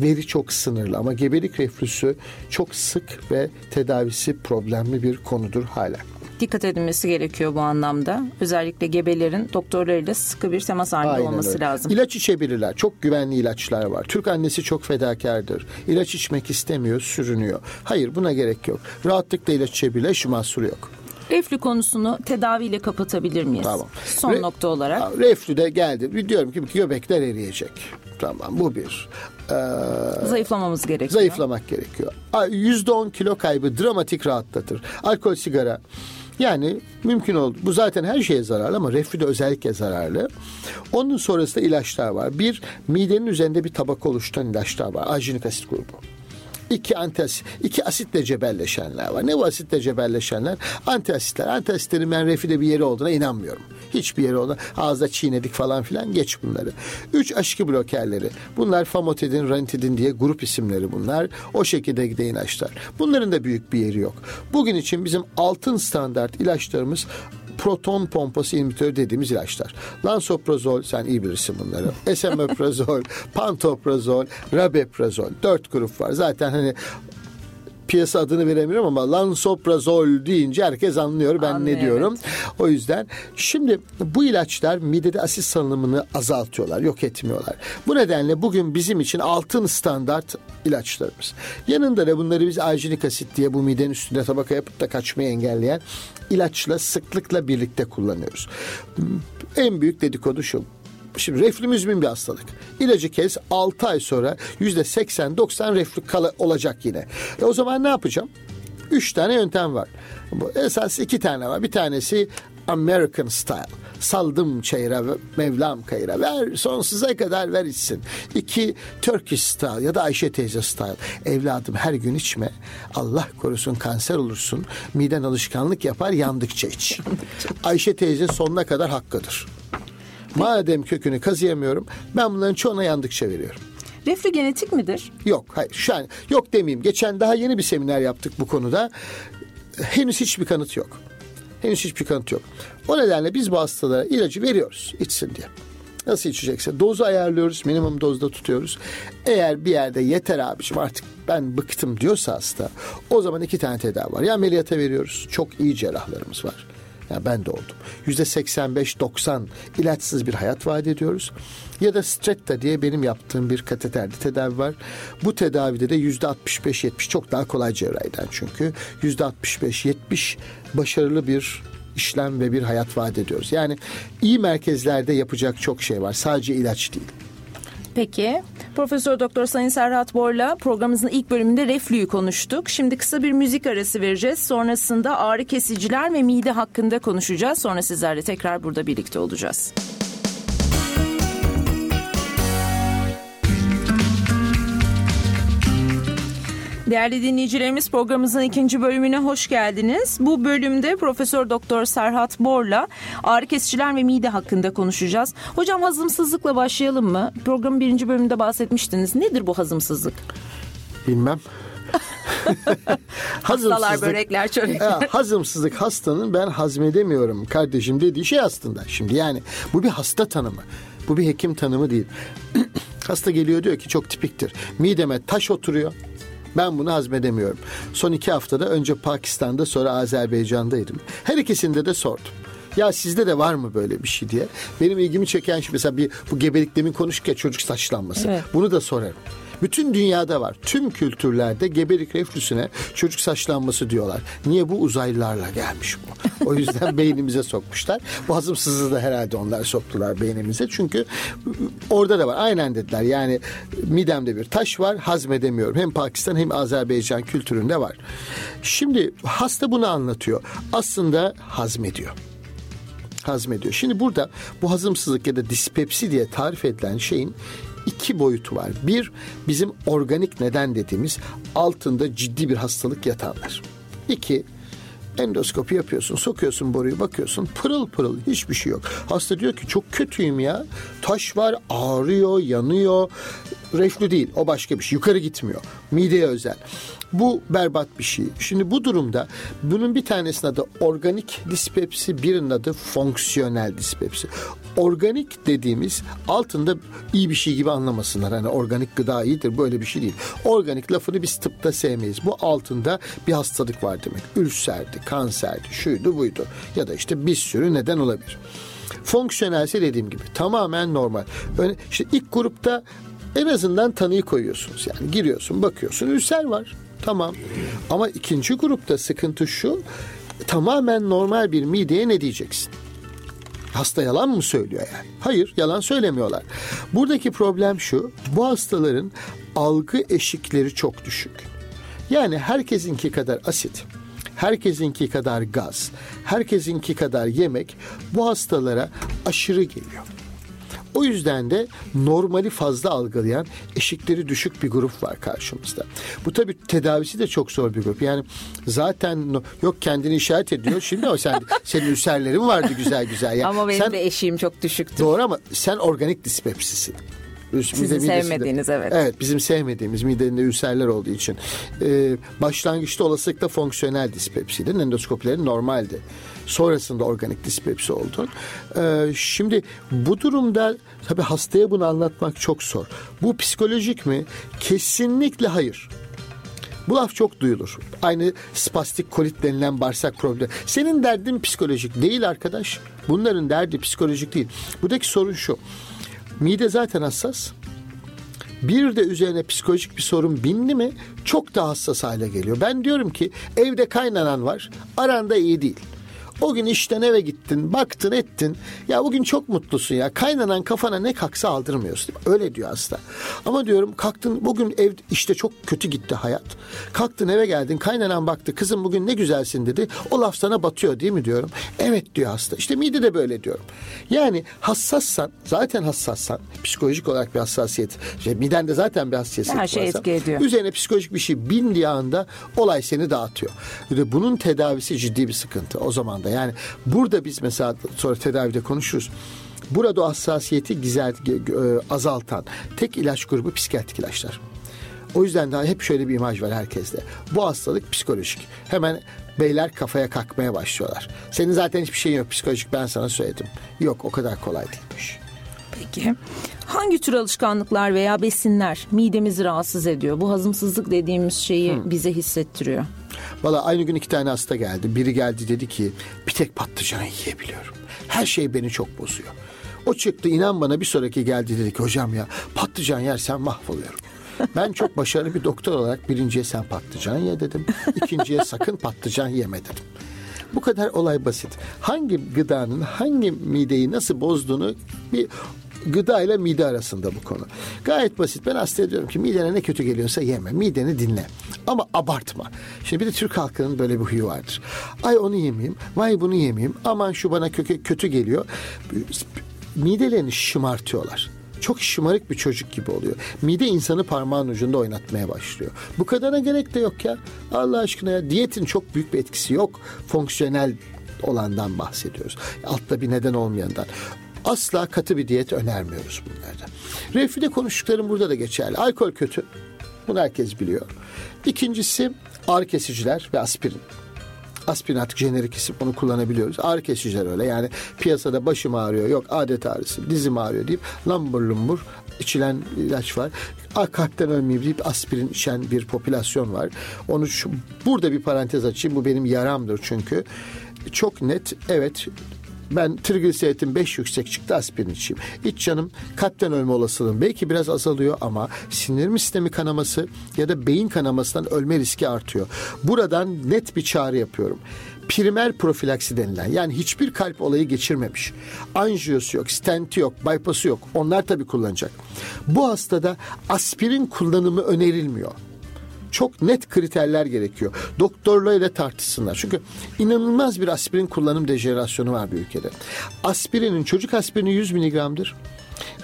Speaker 3: Veri çok sınırlı ama gebelik reflüsü çok sık ve tedavisi problemli bir konudur hala
Speaker 2: dikkat edilmesi gerekiyor bu anlamda. Özellikle gebelerin doktorlarıyla sıkı bir temas halinde Aynen olması öyle. lazım.
Speaker 3: İlaç içebilirler. Çok güvenli ilaçlar var. Türk annesi çok fedakardır. İlaç içmek istemiyor, sürünüyor. Hayır buna gerek yok. Rahatlıkla ilaç içebilir, hiç mahsuru yok.
Speaker 2: Reflü konusunu tedaviyle kapatabilir miyiz? Tamam. Son Re- nokta olarak.
Speaker 3: Reflü de geldi. Diyorum ki göbekler eriyecek. Tamam bu bir.
Speaker 2: Ee, Zayıflamamız gerekiyor.
Speaker 3: Zayıflamak gerekiyor. %10 kilo kaybı dramatik rahatlatır. Alkol, sigara. Yani mümkün oldu. Bu zaten her şeye zararlı ama reflü de özellikle zararlı. Onun sonrasında ilaçlar var. Bir, midenin üzerinde bir tabaka oluşturan ilaçlar var. Arjinik asit grubu iki antiasit, iki asitle cebelleşenler var. Ne bu asitle cebelleşenler? Antiasitler. Antiasitlerin ben refide bir yeri olduğuna inanmıyorum. Hiçbir yeri olduğuna. Ağızda çiğnedik falan filan geç bunları. Üç aşkı blokerleri. Bunlar famotidin, ranitidin diye grup isimleri bunlar. O şekilde giden ilaçlar. Bunların da büyük bir yeri yok. Bugün için bizim altın standart ilaçlarımız proton pompası inhibitörü dediğimiz ilaçlar. Lansoprazol sen iyi bilirsin bunları. <laughs> Esomeprazol, pantoprazol, rabeprazol. Dört grup var. Zaten hani piyasa adını veremiyorum ama lansoprazol deyince herkes anlıyor ben
Speaker 2: Anlıyor,
Speaker 3: ne diyorum.
Speaker 2: evet.
Speaker 3: O yüzden şimdi bu ilaçlar midede asit salınımını azaltıyorlar, yok etmiyorlar. Bu nedenle bugün bizim için altın standart ilaçlarımız. Yanında da bunları biz arjinik asit diye bu midenin üstünde tabaka yapıp da kaçmayı engelleyen ilaçla sıklıkla birlikte kullanıyoruz. En büyük dedikodu şu. Şimdi reflü müzmin bir hastalık. İlacı kes 6 ay sonra %80-90 reflü kala olacak yine. E o zaman ne yapacağım? 3 tane yöntem var. Esas iki tane var. Bir tanesi American style. Saldım çayıra, Mevlam kayıra. Ver sonsuza kadar ver içsin. İki Turkish style ya da Ayşe teyze style. Evladım her gün içme. Allah korusun kanser olursun. Miden alışkanlık yapar yandıkça iç. Ayşe teyze sonuna kadar hakkıdır. Madem kökünü kazıyamıyorum ben bunların çoğuna yandıkça veriyorum.
Speaker 2: Reflü genetik midir?
Speaker 3: Yok hayır şu an yok demeyeyim. Geçen daha yeni bir seminer yaptık bu konuda. Henüz hiçbir kanıt yok. Henüz hiçbir kanıt yok. O nedenle biz bu hastalara ilacı veriyoruz içsin diye. Nasıl içecekse dozu ayarlıyoruz minimum dozda tutuyoruz. Eğer bir yerde yeter abiciğim artık ben bıktım diyorsa hasta o zaman iki tane tedavi var. Ya ameliyata veriyoruz çok iyi cerrahlarımız var. Ya ben de oldum. Yüzde 85-90 ilaçsız bir hayat vaat ediyoruz. Ya da Stretta diye benim yaptığım bir kateterli tedavi var. Bu tedavide de yüzde 65-70 çok daha kolay cerrahiden çünkü. Yüzde 65-70 başarılı bir işlem ve bir hayat vaat ediyoruz. Yani iyi merkezlerde yapacak çok şey var. Sadece ilaç değil.
Speaker 2: Peki. Profesör Doktor Sayın Serhat Bor'la programımızın ilk bölümünde reflüyü konuştuk. Şimdi kısa bir müzik arası vereceğiz. Sonrasında ağrı kesiciler ve mide hakkında konuşacağız. Sonra sizlerle tekrar burada birlikte olacağız. Değerli dinleyicilerimiz programımızın ikinci bölümüne hoş geldiniz. Bu bölümde Profesör Doktor Serhat Bor'la ağrı kesiciler ve mide hakkında konuşacağız. Hocam hazımsızlıkla başlayalım mı? Programın birinci bölümünde bahsetmiştiniz. Nedir bu hazımsızlık?
Speaker 3: Bilmem. <laughs>
Speaker 2: Hastalar, börekler, çörekler.
Speaker 3: Ya, hazımsızlık hastanın ben hazmedemiyorum kardeşim dediği şey aslında. Şimdi yani bu bir hasta tanımı. Bu bir hekim tanımı değil. <clears throat> Hasta geliyor diyor ki çok tipiktir. Mideme taş oturuyor. Ben bunu hazmedemiyorum. Son iki haftada önce Pakistan'da sonra Azerbaycan'daydım. Her ikisinde de sordum. Ya sizde de var mı böyle bir şey diye. Benim ilgimi çeken şey mesela bir bu gebelik demin konuştuk ya çocuk saçlanması.
Speaker 2: Evet.
Speaker 3: Bunu da sorarım. Bütün dünyada var. Tüm kültürlerde gebelik reflüsüne çocuk saçlanması diyorlar. Niye bu uzaylılarla gelmiş bu? O yüzden <laughs> beynimize sokmuşlar. Bu hazımsızlığı da herhalde onlar soktular beynimize. Çünkü orada da var. Aynen dediler. Yani midemde bir taş var. Hazmedemiyorum. Hem Pakistan hem Azerbaycan kültüründe var. Şimdi hasta bunu anlatıyor. Aslında hazmediyor hazmediyor. Şimdi burada bu hazımsızlık ya da dispepsi diye tarif edilen şeyin iki boyutu var. Bir bizim organik neden dediğimiz altında ciddi bir hastalık yatanlar. İki endoskopi yapıyorsun, sokuyorsun boruyu, bakıyorsun pırıl pırıl hiçbir şey yok. Hasta diyor ki çok kötüyüm ya. Taş var, ağrıyor, yanıyor. Reflü değil, o başka bir şey. Yukarı gitmiyor. Mideye özel. Bu berbat bir şey. Şimdi bu durumda bunun bir tanesinin adı organik dispepsi, birinin adı fonksiyonel dispepsi. Organik dediğimiz altında iyi bir şey gibi anlamasınlar. Hani organik gıda iyidir böyle bir şey değil. Organik lafını biz tıpta sevmeyiz. Bu altında bir hastalık var demek. Ülserdi, kanserdi, şuydu buydu. Ya da işte bir sürü neden olabilir. Fonksiyonelse dediğim gibi tamamen normal. Öyle, işte ilk grupta en azından tanıyı koyuyorsunuz. Yani giriyorsun bakıyorsun ülser var. Tamam. Ama ikinci grupta sıkıntı şu. Tamamen normal bir mideye ne diyeceksin? Hasta yalan mı söylüyor yani? Hayır, yalan söylemiyorlar. Buradaki problem şu. Bu hastaların algı eşikleri çok düşük. Yani herkesinki kadar asit, herkesinki kadar gaz, herkesinki kadar yemek bu hastalara aşırı geliyor. O yüzden de normali fazla algılayan eşikleri düşük bir grup var karşımızda. Bu tabii tedavisi de çok zor bir grup. Yani zaten yok kendini işaret ediyor. Şimdi o sen <laughs> senin ülserlerin vardı güzel güzel. Yani
Speaker 2: Ama benim
Speaker 3: sen,
Speaker 2: de eşiğim çok düşüktü.
Speaker 3: Doğru ama sen organik dispepsisin.
Speaker 2: Sizin sevmediğiniz evet.
Speaker 3: Evet bizim sevmediğimiz midenin ülserler olduğu için. Ee, başlangıçta olasılıkla fonksiyonel dispepsiydi. Endoskopilerin normaldi. Sonrasında organik dispepsi oldu. Ee, şimdi bu durumda tabii hastaya bunu anlatmak çok zor. Bu psikolojik mi? Kesinlikle hayır. Bu laf çok duyulur. Aynı spastik kolit denilen bağırsak problemi. Senin derdin psikolojik değil arkadaş. Bunların derdi psikolojik değil. Buradaki sorun şu. Mide zaten hassas. Bir de üzerine psikolojik bir sorun bindi mi çok daha hassas hale geliyor. Ben diyorum ki evde kaynanan var aranda iyi değil. O gün işten eve gittin, baktın ettin. Ya bugün çok mutlusun ya. Kaynanan kafana ne kalksa aldırmıyorsun. Öyle diyor hasta. Ama diyorum kalktın bugün ev işte çok kötü gitti hayat. Kalktın eve geldin kaynanan baktı kızım bugün ne güzelsin dedi. O laf sana batıyor değil mi diyorum. Evet diyor hasta. İşte mide de böyle diyorum. Yani hassassan zaten hassassan psikolojik olarak bir hassasiyet. Şey, miden de zaten bir hassasiyet
Speaker 2: Her şey etki ediyor.
Speaker 3: Üzerine psikolojik bir şey bindiği anda olay seni dağıtıyor. Ve bunun tedavisi ciddi bir sıkıntı o zaman da. Yani burada biz mesela sonra tedavide konuşuruz. Burada o hassasiyeti güzel e, azaltan tek ilaç grubu psikiyatrik ilaçlar. O yüzden daha hep şöyle bir imaj var herkeste. Bu hastalık psikolojik. Hemen beyler kafaya kalkmaya başlıyorlar. Senin zaten hiçbir şeyin yok psikolojik ben sana söyledim. Yok o kadar kolay değilmiş.
Speaker 2: Peki hangi tür alışkanlıklar veya besinler midemizi rahatsız ediyor? Bu hazımsızlık dediğimiz şeyi hmm. bize hissettiriyor.
Speaker 3: Valla aynı gün iki tane hasta geldi. Biri geldi dedi ki bir tek patlıcan yiyebiliyorum. Her şey beni çok bozuyor. O çıktı inan bana bir sonraki geldi dedi ki hocam ya patlıcan yersen mahvoluyorum. Ben çok başarılı bir doktor olarak birinciye sen patlıcan ye dedim. İkinciye sakın patlıcan yeme dedim. Bu kadar olay basit. Hangi gıdanın hangi mideyi nasıl bozduğunu bir gıda ile mide arasında bu konu. Gayet basit. Ben hasta diyorum ki midene ne kötü geliyorsa yeme. Mideni dinle. Ama abartma. Şimdi bir de Türk halkının böyle bir huyu vardır. Ay onu yemeyeyim. Vay bunu yemeyeyim. Aman şu bana kötü, kötü geliyor. Midelerini şımartıyorlar çok şımarık bir çocuk gibi oluyor. Mide insanı parmağın ucunda oynatmaya başlıyor. Bu kadara gerek de yok ya. Allah aşkına ya diyetin çok büyük bir etkisi yok. Fonksiyonel olandan bahsediyoruz. Altta bir neden olmayandan. Asla katı bir diyet önermiyoruz bunlarda. Reflüde konuştuklarım burada da geçerli. Alkol kötü. Bunu herkes biliyor. İkincisi ağrı kesiciler ve aspirin. Aspirin artık jenerik isim onu kullanabiliyoruz. Ağrı kesiciler öyle yani piyasada başım ağrıyor yok adet ağrısı dizim ağrıyor deyip lambur lumbur içilen ilaç var. Kalpten ölmeyeyim deyip aspirin içen bir popülasyon var. Onu şu, burada bir parantez açayım bu benim yaramdır çünkü. Çok net evet ben trigliseridin 5 yüksek çıktı aspirin içeyim. İç canım kalpten ölme olasılığım belki biraz azalıyor ama sindirim sistemi kanaması ya da beyin kanamasından ölme riski artıyor. Buradan net bir çağrı yapıyorum primer profilaksi denilen yani hiçbir kalp olayı geçirmemiş. Anjiyosu yok, stenti yok, bypass'ı yok. Onlar tabii kullanacak. Bu hastada aspirin kullanımı önerilmiyor çok net kriterler gerekiyor. Doktorlarıyla tartışsınlar. Çünkü inanılmaz bir aspirin kullanım dejenerasyonu var bir ülkede. Aspirinin, çocuk aspirini 100 miligramdır.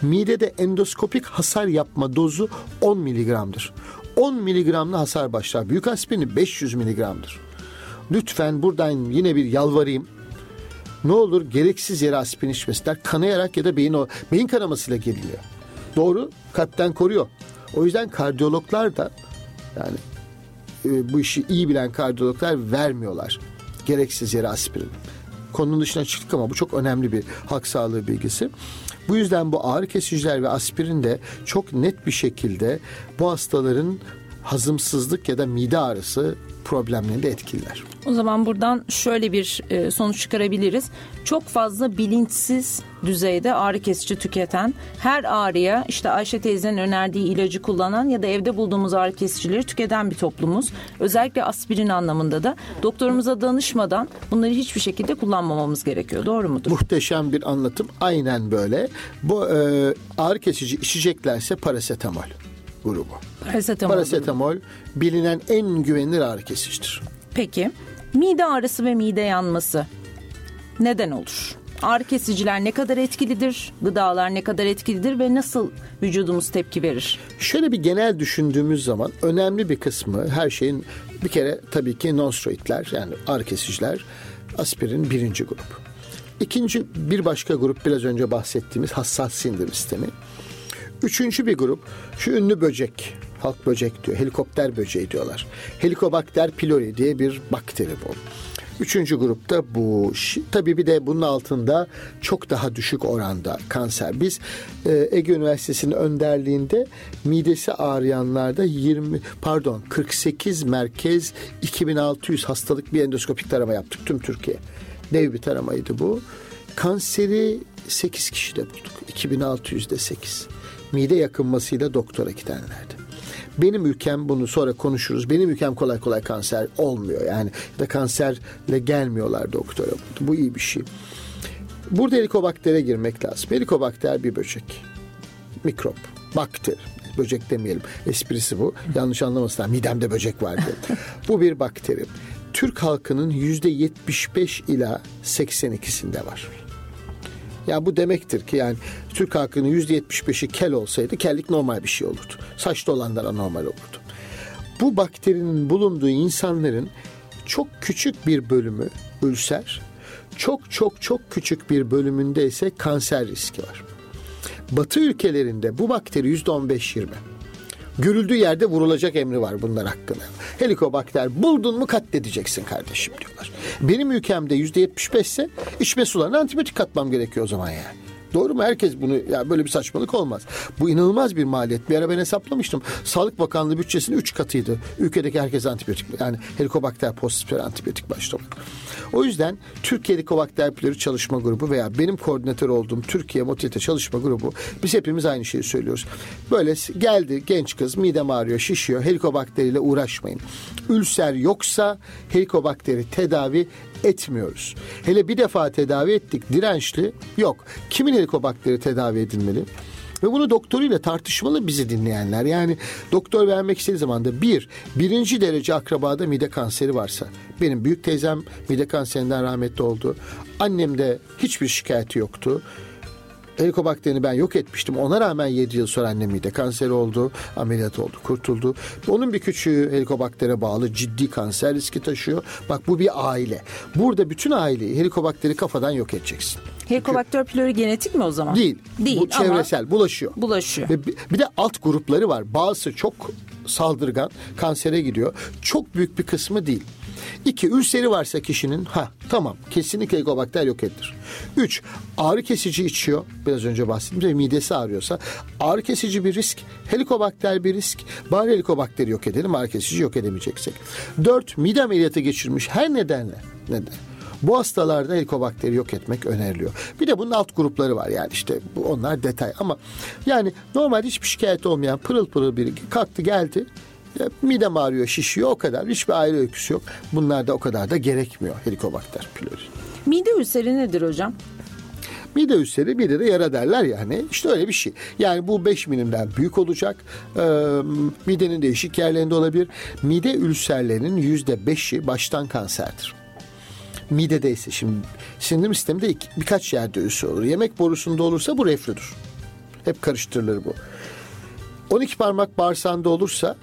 Speaker 3: Midede endoskopik hasar yapma dozu 10 miligramdır. 10 miligramlı hasar başlar. Büyük aspirini 500 miligramdır. Lütfen buradan yine bir yalvarayım. Ne olur gereksiz yere aspirin içmesinler. Kanayarak ya da beyin, o, beyin kanamasıyla geliyor. Doğru kalpten koruyor. O yüzden kardiyologlar da yani e, bu işi iyi bilen kardiyologlar vermiyorlar. Gereksiz yere aspirin. Konunun dışına çıktık ama bu çok önemli bir halk sağlığı bilgisi. Bu yüzden bu ağrı kesiciler ve aspirin de çok net bir şekilde bu hastaların hazımsızlık ya da mide ağrısı problemlerini de etkiler.
Speaker 2: O zaman buradan şöyle bir e, sonuç çıkarabiliriz. Çok fazla bilinçsiz düzeyde ağrı kesici tüketen, her ağrıya işte Ayşe teyzenin önerdiği ilacı kullanan ya da evde bulduğumuz ağrı kesicileri tüketen bir toplumuz. Özellikle aspirin anlamında da doktorumuza danışmadan bunları hiçbir şekilde kullanmamamız gerekiyor. Doğru mudur?
Speaker 3: Muhteşem bir anlatım. Aynen böyle. Bu e, ağrı kesici içeceklerse parasetamol grubu.
Speaker 2: Parasetamol.
Speaker 3: Parasetamol bilinen en güvenilir ağrı kesicidir.
Speaker 2: Peki mide ağrısı ve mide yanması neden olur? Ağrı kesiciler ne kadar etkilidir? Gıdalar ne kadar etkilidir ve nasıl vücudumuz tepki verir?
Speaker 3: Şöyle bir genel düşündüğümüz zaman önemli bir kısmı her şeyin bir kere tabii ki nonsteroidler yani ağrı kesiciler aspirin birinci grup. İkinci bir başka grup biraz önce bahsettiğimiz hassas sindirim sistemi. Üçüncü bir grup şu ünlü böcek. Halk böcek diyor. Helikopter böceği diyorlar. Helikobakter pylori diye bir bakteri bu. Üçüncü grupta bu. Tabii bir de bunun altında çok daha düşük oranda kanser. Biz e, Ege Üniversitesi'nin önderliğinde midesi ağrıyanlarda 20 pardon 48 merkez 2600 hastalık bir endoskopik tarama yaptık tüm Türkiye. Dev bir taramaydı bu. Kanseri 8 kişide bulduk. 2600'de 8. Mide yakınmasıyla doktora gidenlerdi. Benim ülkem bunu sonra konuşuruz. Benim ülkem kolay kolay kanser olmuyor. Yani da kanserle gelmiyorlar doktora. Bu iyi bir şey. Burada helikobaktere girmek lazım. Helikobakter bir böcek. Mikrop. Bakteri. Böcek demeyelim. Esprisi bu. Yanlış anlamasınlar. Midemde böcek var diye. <laughs> bu bir bakteri. Türk halkının yüzde 75 ila 82'sinde var. Ya bu demektir ki yani Türk halkının %75'i kel olsaydı kellik normal bir şey olurdu. Saçlı olanlar anormal olurdu. Bu bakterinin bulunduğu insanların çok küçük bir bölümü ülser, çok çok çok küçük bir bölümünde ise kanser riski var. Batı ülkelerinde bu bakteri %15-20 görüldüğü yerde vurulacak emri var bunlar hakkında. Helikobakter buldun mu katledeceksin kardeşim diyorlar. Benim ülkemde yüzde yetmiş ise içme sularına antibiyotik katmam gerekiyor o zaman yani. Doğru mu? Herkes bunu ya böyle bir saçmalık olmaz. Bu inanılmaz bir maliyet. Bir ara ben hesaplamıştım. Sağlık Bakanlığı bütçesinin 3 katıydı. Ülkedeki herkes antibiyotik yani helikobakter pozitif antibiyotik başlamak. O yüzden Türkiye Helikobakter pylori çalışma grubu veya benim koordinatör olduğum Türkiye Motilite çalışma grubu biz hepimiz aynı şeyi söylüyoruz. Böyle geldi genç kız midem ağrıyor, şişiyor. Helikobakteriyle uğraşmayın. Ülser yoksa helikobakteri tedavi etmiyoruz. Hele bir defa tedavi ettik dirençli yok. Kimin helikobakteri tedavi edilmeli? Ve bunu doktoruyla tartışmalı bizi dinleyenler. Yani doktor vermek istediği zaman da bir, birinci derece akrabada mide kanseri varsa. Benim büyük teyzem mide kanserinden rahmetli oldu. Annemde hiçbir şikayeti yoktu. Helikobakterini ben yok etmiştim. Ona rağmen 7 yıl sonra annem mide kanseri oldu. Ameliyat oldu, kurtuldu. Onun bir küçüğü helikobaktere bağlı ciddi kanser riski taşıyor. Bak bu bir aile. Burada bütün aileyi helikobakteri kafadan yok edeceksin.
Speaker 2: Helikobakter pylori genetik mi o zaman?
Speaker 3: Değil. Değil Bu çevresel, bulaşıyor.
Speaker 2: Bulaşıyor.
Speaker 3: Ve bir de alt grupları var. Bazısı çok saldırgan, kansere gidiyor. Çok büyük bir kısmı değil. İki, ülseri varsa kişinin ha tamam kesinlikle helikobakter yok edilir. Üç, ağrı kesici içiyor. Biraz önce bahsettim ve midesi ağrıyorsa ağrı kesici bir risk, helikobakter bir risk. Bari helikobakteri yok edelim, ağrı kesici yok edemeyeceksek. Dört, mide ameliyatı geçirmiş her nedenle. Neden? Bu hastalarda helikobakteri yok etmek öneriliyor. Bir de bunun alt grupları var yani işte onlar detay ama yani normal hiçbir şikayet olmayan pırıl pırıl biri kalktı geldi midem ağrıyor, şişiyor o kadar. Hiçbir ayrı öyküsü yok. Bunlar da o kadar da gerekmiyor helikobakter pylori.
Speaker 2: Mide ülseri nedir hocam?
Speaker 3: Mide ülseri mide de yara derler yani. İşte öyle bir şey. Yani bu 5 milimden büyük olacak. Ee, midenin değişik yerlerinde olabilir. Mide ülserlerinin %5'i baştan kanserdir. Midede ise şimdi sindirim sisteminde iki, birkaç yerde ülser olur. Yemek borusunda olursa bu reflüdür. Hep karıştırılır bu. 12 parmak bağırsağında olursa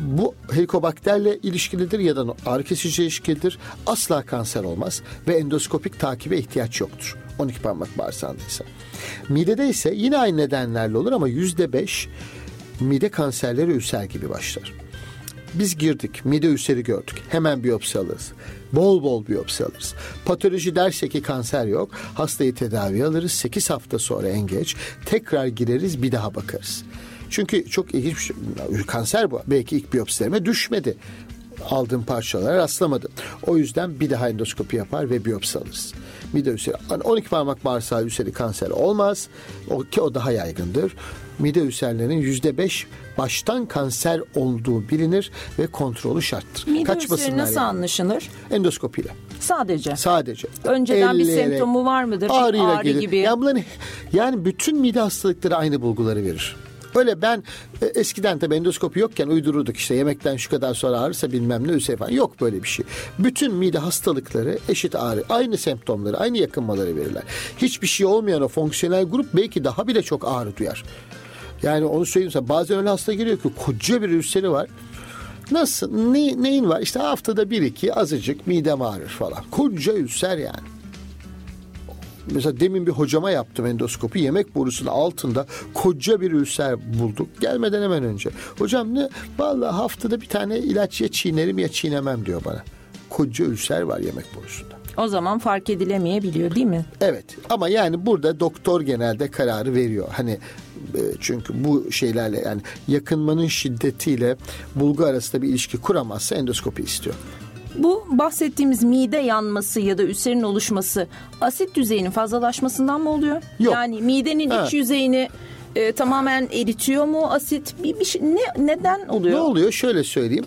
Speaker 3: bu helikobakterle ilişkilidir ya da ağrı kesici ilişkilidir. Asla kanser olmaz ve endoskopik takibe ihtiyaç yoktur. 12 parmak bağırsağındaysa. Midede ise yine aynı nedenlerle olur ama yüzde beş mide kanserleri ülser gibi başlar. Biz girdik, mide ülseri gördük. Hemen biyopsi alırız. Bol bol biyopsi alırız. Patoloji derse ki kanser yok. Hastayı tedavi alırız. 8 hafta sonra en geç. Tekrar gireriz bir daha bakarız. Çünkü çok ilginç bir şey. Kanser bu. Belki ilk biyopsilerime düşmedi. Aldığım parçalara rastlamadım. O yüzden bir daha endoskopi yapar ve biyopsi alırız. Mide ülseri. 12 parmak bağırsağı ülseri kanser olmaz. O, ki o daha yaygındır. Mide ülserlerinin yüzde beş baştan kanser olduğu bilinir ve kontrolü şarttır.
Speaker 2: Mide Kaçmasınlar nasıl yani. anlaşılır?
Speaker 3: Endoskopiyle.
Speaker 2: Sadece.
Speaker 3: Sadece.
Speaker 2: Önceden Ellere, bir semptomu var mıdır?
Speaker 3: Ağrıyla Ağrı gelir. gibi. Yani, bunların, yani bütün mide hastalıkları aynı bulguları verir. Öyle ben e, eskiden tabii endoskopi yokken uydururduk işte yemekten şu kadar sonra ağrırsa bilmem ne üse falan. Yok böyle bir şey. Bütün mide hastalıkları eşit ağrı. Aynı semptomları, aynı yakınmaları verirler. Hiçbir şey olmayan o fonksiyonel grup belki daha bile çok ağrı duyar. Yani onu söyleyeyim sana bazen öyle hasta geliyor ki koca bir ülseri var. Nasıl? Ne, neyin var? İşte haftada bir iki azıcık midem ağrır falan. Koca ülser yani. Mesela demin bir hocama yaptım endoskopi. Yemek borusunun altında koca bir ülser bulduk. Gelmeden hemen önce. Hocam ne? Vallahi haftada bir tane ilaç ya çiğnerim ya çiğnemem diyor bana. Koca ülser var yemek borusunda.
Speaker 2: O zaman fark edilemeyebiliyor değil mi?
Speaker 3: Evet ama yani burada doktor genelde kararı veriyor. Hani e, çünkü bu şeylerle yani yakınmanın şiddetiyle bulgu arasında bir ilişki kuramazsa endoskopi istiyor.
Speaker 2: Bu bahsettiğimiz mide yanması ya da ülserin oluşması asit düzeyinin fazlalaşmasından mı oluyor?
Speaker 3: Yok.
Speaker 2: Yani midenin
Speaker 3: Ha.
Speaker 2: iç yüzeyini e, tamamen eritiyor mu asit? Bir, bir şey, ne, neden oluyor?
Speaker 3: Ne oluyor? Şöyle söyleyeyim.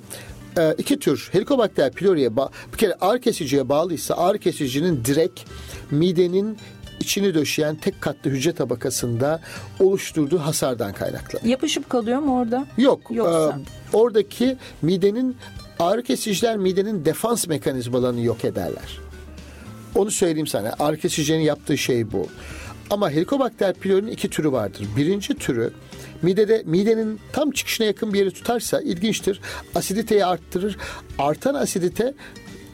Speaker 3: Ee, iki tür Helicobacter pylori'ye ba- bir kere ağrı kesiciye bağlıysa ağrı kesicinin direkt midenin içini döşeyen tek katlı hücre tabakasında oluşturduğu hasardan kaynaklı.
Speaker 2: Yapışıp kalıyor mu orada?
Speaker 3: Yok.
Speaker 2: Yoksa?
Speaker 3: e, oradaki midenin ağrı kesiciler midenin defans mekanizmalarını yok ederler. Onu söyleyeyim sana. Ağrı kesicinin yaptığı şey bu. Ama Helicobacter pylori'nin iki türü vardır. Birinci türü midede midenin tam çıkışına yakın bir yeri tutarsa ilginçtir. Asiditeyi arttırır. Artan asidite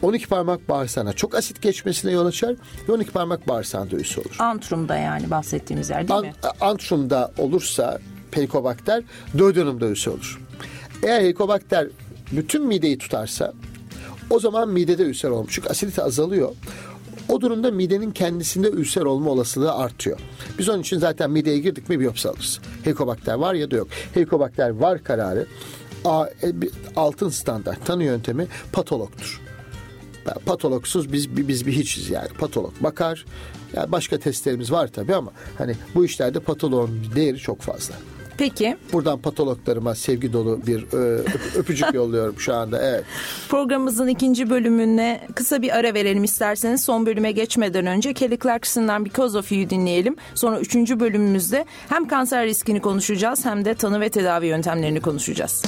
Speaker 3: 12 parmak bağırsağına çok asit geçmesine yol açar ve 12 parmak bağırsağında üyesi olur.
Speaker 2: Antrum'da yani bahsettiğimiz yer değil
Speaker 3: An-
Speaker 2: mi?
Speaker 3: antrumda olursa helikobakter duodenumda üse olur. Eğer helikobakter bütün mideyi tutarsa o zaman midede ülser olmuş. Çünkü asidite azalıyor. O durumda midenin kendisinde ülser olma olasılığı artıyor. Biz onun için zaten mideye girdik mi biyopsi alırız. Helikobakter var ya da yok. Helikobakter var kararı A- e, altın standart tanı yöntemi patologtur. Patologsuz biz biz bir hiçiz yani. Patolog bakar. Ya başka testlerimiz var tabii ama hani bu işlerde patoloğun değeri çok fazla.
Speaker 2: Peki
Speaker 3: Buradan patologlarıma sevgi dolu bir öp- öpücük <laughs> yolluyorum şu anda. Evet.
Speaker 2: programımızın ikinci bölümüne kısa bir ara verelim isterseniz. Son bölüme geçmeden önce Kelly Clarkson'dan Because of You dinleyelim. Sonra üçüncü bölümümüzde hem kanser riskini konuşacağız hem de tanı ve tedavi yöntemlerini konuşacağız.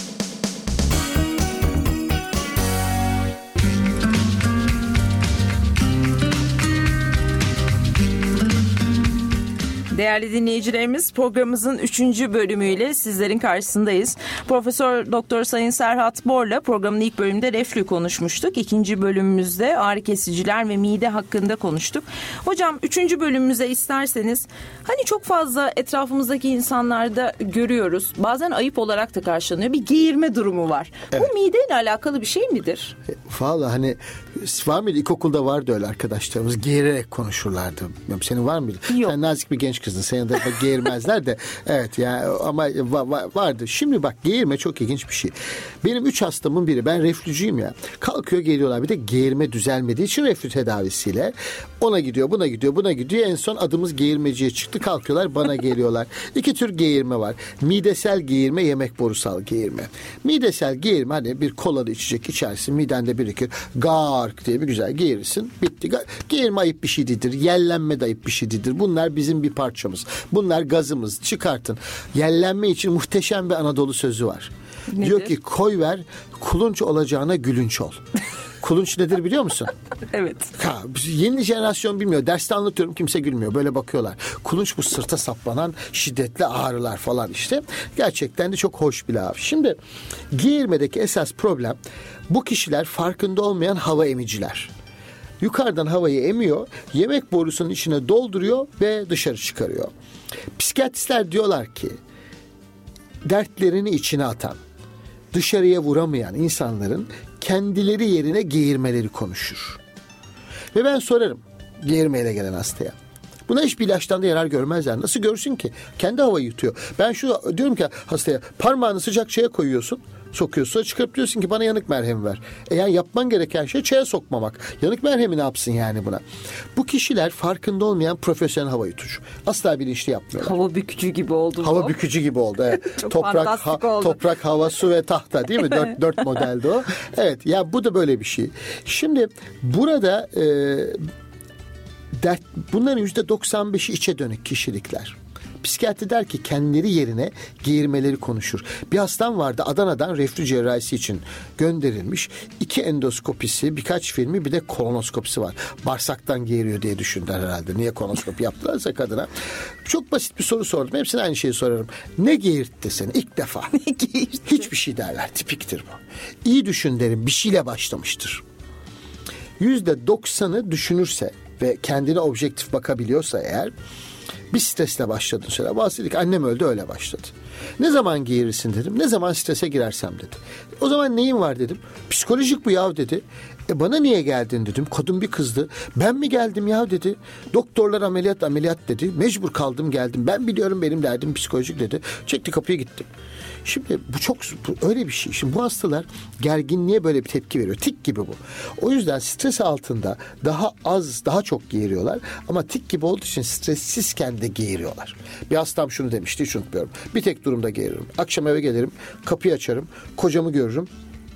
Speaker 2: Değerli dinleyicilerimiz programımızın 3. bölümüyle sizlerin karşısındayız. Profesör Doktor Sayın Serhat Bor'la programın ilk bölümünde reflü konuşmuştuk. İkinci bölümümüzde ağrı kesiciler ve mide hakkında konuştuk. Hocam 3. bölümümüze isterseniz hani çok fazla etrafımızdaki insanlarda görüyoruz. Bazen ayıp olarak da karşılanıyor. Bir geğirme durumu var. Bu mideyle alakalı bir şey midir?
Speaker 3: Valla hani var mıydı? İlkokulda vardı öyle arkadaşlarımız. Geğirerek konuşurlardı. Bilmiyorum, senin var mıydı?
Speaker 2: Yok.
Speaker 3: Sen nazik bir genç kızdın. Senin de geğirmezler de. <laughs> Evet ya ama va- va- vardı. Şimdi bak geğirme çok ilginç bir şey. Benim üç hastamın biri. Ben reflücüyüm ya. Kalkıyor geliyorlar. Bir de geğirme düzelmediği için reflü tedavisiyle ona gidiyor, buna gidiyor, buna gidiyor. En son adımız geğirmeciye çıktı. Kalkıyorlar bana <laughs> geliyorlar. İki tür geğirme var. Midesel geğirme, yemek borusal geğirme. Midesel geğirme hani bir kolalı içecek içersin. Midende birikir. Gark diye bir güzel geğirirsin. Bitti. Geğirme ayıp bir şey değildir. Yellenme de ayıp bir şey değildir. Bunlar bizim bir parçamız. Bunlar gazımız. Çıkartın. Yellenme için muhteşem bir Anadolu sözü var. Diyor ki koy ver kulunç olacağına gülünç ol. <laughs> kulunç nedir biliyor musun?
Speaker 2: Evet.
Speaker 3: Ha, yeni jenerasyon bilmiyor. Derste anlatıyorum kimse gülmüyor. Böyle bakıyorlar. Kulunç bu sırta saplanan şiddetli ağrılar falan işte. Gerçekten de çok hoş bir laf. Şimdi geğirmedeki esas problem bu kişiler farkında olmayan hava emiciler. Yukarıdan havayı emiyor, yemek borusunun içine dolduruyor ve dışarı çıkarıyor. Psikiyatristler diyorlar ki dertlerini içine atan, dışarıya vuramayan insanların kendileri yerine geğirmeleri konuşur. Ve ben sorarım geğirmeyle gelen hastaya. Buna hiçbir ilaçtan da yarar görmezler. Nasıl görsün ki? Kendi havayı yutuyor. Ben şu diyorum ki hastaya parmağını sıcak şeye koyuyorsun. Sokuyorsun sonra çıkarıp diyorsun ki bana yanık merhemi ver. E yani yapman gereken şey çaya sokmamak. Yanık merhemi ne yapsın yani buna? Bu kişiler farkında olmayan profesyonel hava yutucu. Asla bilinçli yapmıyorlar.
Speaker 2: Hava bükücü gibi oldu.
Speaker 3: Hava
Speaker 2: bu.
Speaker 3: bükücü gibi oldu. Evet. <laughs> Toprak,
Speaker 2: fantastik oldu.
Speaker 3: toprak, hava, su ve tahta değil mi? <laughs> Dört, dört modelde o. Evet ya bu da böyle bir şey. Şimdi burada e, dert, bunların yüzde 95'i içe dönük kişilikler. Psikiyatri der ki kendileri yerine geğirmeleri konuşur. Bir hastam vardı Adana'dan reflü cerrahisi için gönderilmiş. İki endoskopisi, birkaç filmi bir de kolonoskopisi var. Bağırsaktan geğiriyor diye düşündüler herhalde. Niye kolonoskopi yaptılarsa kadına. Çok basit bir soru sordum. Hepsine aynı şeyi sorarım. Ne geğirtti seni ilk defa? <laughs> Hiçbir şey derler. Tipiktir bu. İyi düşün derim. Bir şeyle başlamıştır. Yüzde doksanı düşünürse ve kendine objektif bakabiliyorsa eğer bir stresle başladın söyle. Bazı annem öldü öyle başladı. Ne zaman giyirirsin dedim. Ne zaman strese girersem dedi. O zaman neyin var dedim. Psikolojik bu yav dedi. E bana niye geldin dedim. Kadın bir kızdı. Ben mi geldim ya dedi. Doktorlar ameliyat ameliyat dedi. Mecbur kaldım geldim. Ben biliyorum benim derdim psikolojik dedi. Çekti kapıya gittim. Şimdi bu çok bu öyle bir şey. Şimdi bu hastalar gerginliğe böyle bir tepki veriyor. Tik gibi bu. O yüzden stres altında daha az, daha çok geğiriyorlar. Ama tik gibi olduğu için stressizken de geğiriyorlar. Bir hastam şunu demişti hiç unutmuyorum. Bir tek durumda geğiririm. Akşam eve gelirim, kapıyı açarım, kocamı görürüm,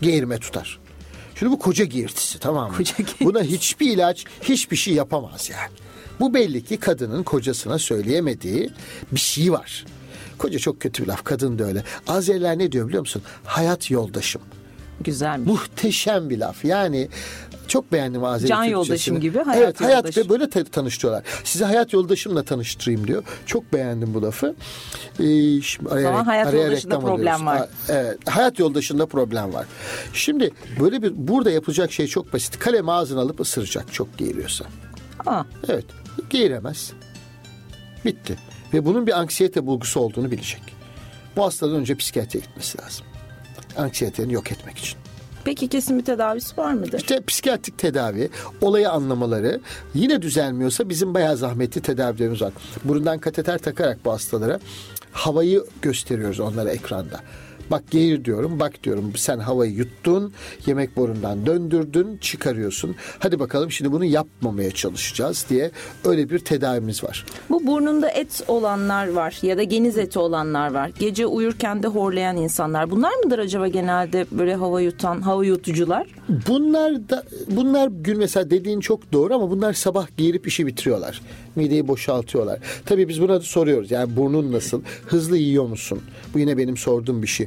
Speaker 3: geğirme tutar. Şimdi bu koca geğirtisi tamam mı?
Speaker 2: Koca geğirtisi.
Speaker 3: Buna hiçbir ilaç hiçbir şey yapamaz yani. Bu belli ki kadının kocasına söyleyemediği bir şey var. Koca çok kötü bir laf. Kadın da öyle. Azeriler ne diyor biliyor musun? Hayat yoldaşım.
Speaker 2: Güzelmiş.
Speaker 3: Muhteşem bir laf. Yani çok beğendim Azeri
Speaker 2: Can
Speaker 3: Türkçesini.
Speaker 2: yoldaşım gibi, hayat
Speaker 3: evet, hayat
Speaker 2: yoldaşım.
Speaker 3: ve böyle ta- tanıştırıyorlar. Sizi hayat yoldaşımla tanıştırayım diyor. Çok beğendim bu lafı. Ee, şimdi araya,
Speaker 2: zaman hayat
Speaker 3: araya
Speaker 2: yoldaşında problem
Speaker 3: alıyoruz.
Speaker 2: var.
Speaker 3: Ha, evet, hayat yoldaşında problem var. Şimdi böyle bir burada yapılacak şey çok basit. Kalemi ağzına alıp ısıracak çok geğiriyorsa.
Speaker 2: Aa,
Speaker 3: Evet. Geğiremez. Bitti. Ve bunun bir anksiyete bulgusu olduğunu bilecek. Bu hastadan önce psikiyatriye gitmesi lazım. Anksiyeteni yok etmek için.
Speaker 2: peki kesin bir tedavisi var mıdır?
Speaker 3: İşte psikiyatrik tedavi, olayı anlamaları yine düzelmiyorsa bizim bayağı zahmetli tedavilerimiz var. Burundan kateter takarak bu hastalara havayı gösteriyoruz onlara ekranda. Bak geğir diyorum, bak diyorum sen havayı yuttun, yemek borundan döndürdün, çıkarıyorsun. Hadi bakalım şimdi bunu yapmamaya çalışacağız diye öyle bir tedavimiz var.
Speaker 2: Bu burnunda et olanlar var ya da geniz eti olanlar var. Gece uyurken de horlayan insanlar. Bunlar mıdır acaba genelde böyle hava yutan, hava yutucular?
Speaker 3: Bunlar da bunlar gün mesela dediğin çok doğru ama bunlar sabah giyirip işi bitiriyorlar. Mideyi boşaltıyorlar. Tabii biz buna da soruyoruz. Yani burnun nasıl? Hızlı yiyor musun? Bu yine benim sorduğum bir şey.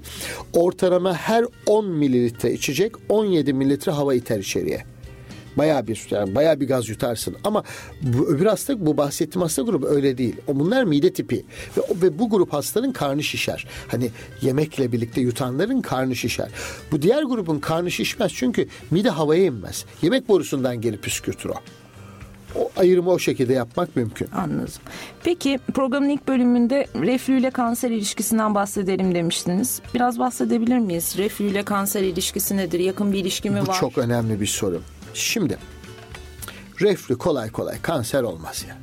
Speaker 3: Ortalama her 10 mililitre içecek 17 mililitre hava iter içeriye. Bayağı bir yani bayağı bir gaz yutarsın ama bu öbür hasta bu bahsettiğim hasta grubu öyle değil. O bunlar mide tipi ve, ve bu grup hastanın karnı şişer. Hani yemekle birlikte yutanların karnı şişer. Bu diğer grubun karnı şişmez çünkü mide havaya inmez. Yemek borusundan gelip püskürtür o. O ayrımı o şekilde yapmak mümkün.
Speaker 2: Anladım. Peki programın ilk bölümünde reflü ile kanser ilişkisinden bahsedelim demiştiniz. Biraz bahsedebilir miyiz? Reflü ile kanser ilişkisi nedir? Yakın bir ilişki mi
Speaker 3: Bu
Speaker 2: var?
Speaker 3: çok önemli bir soru. Şimdi reflü kolay kolay kanser olmaz ya.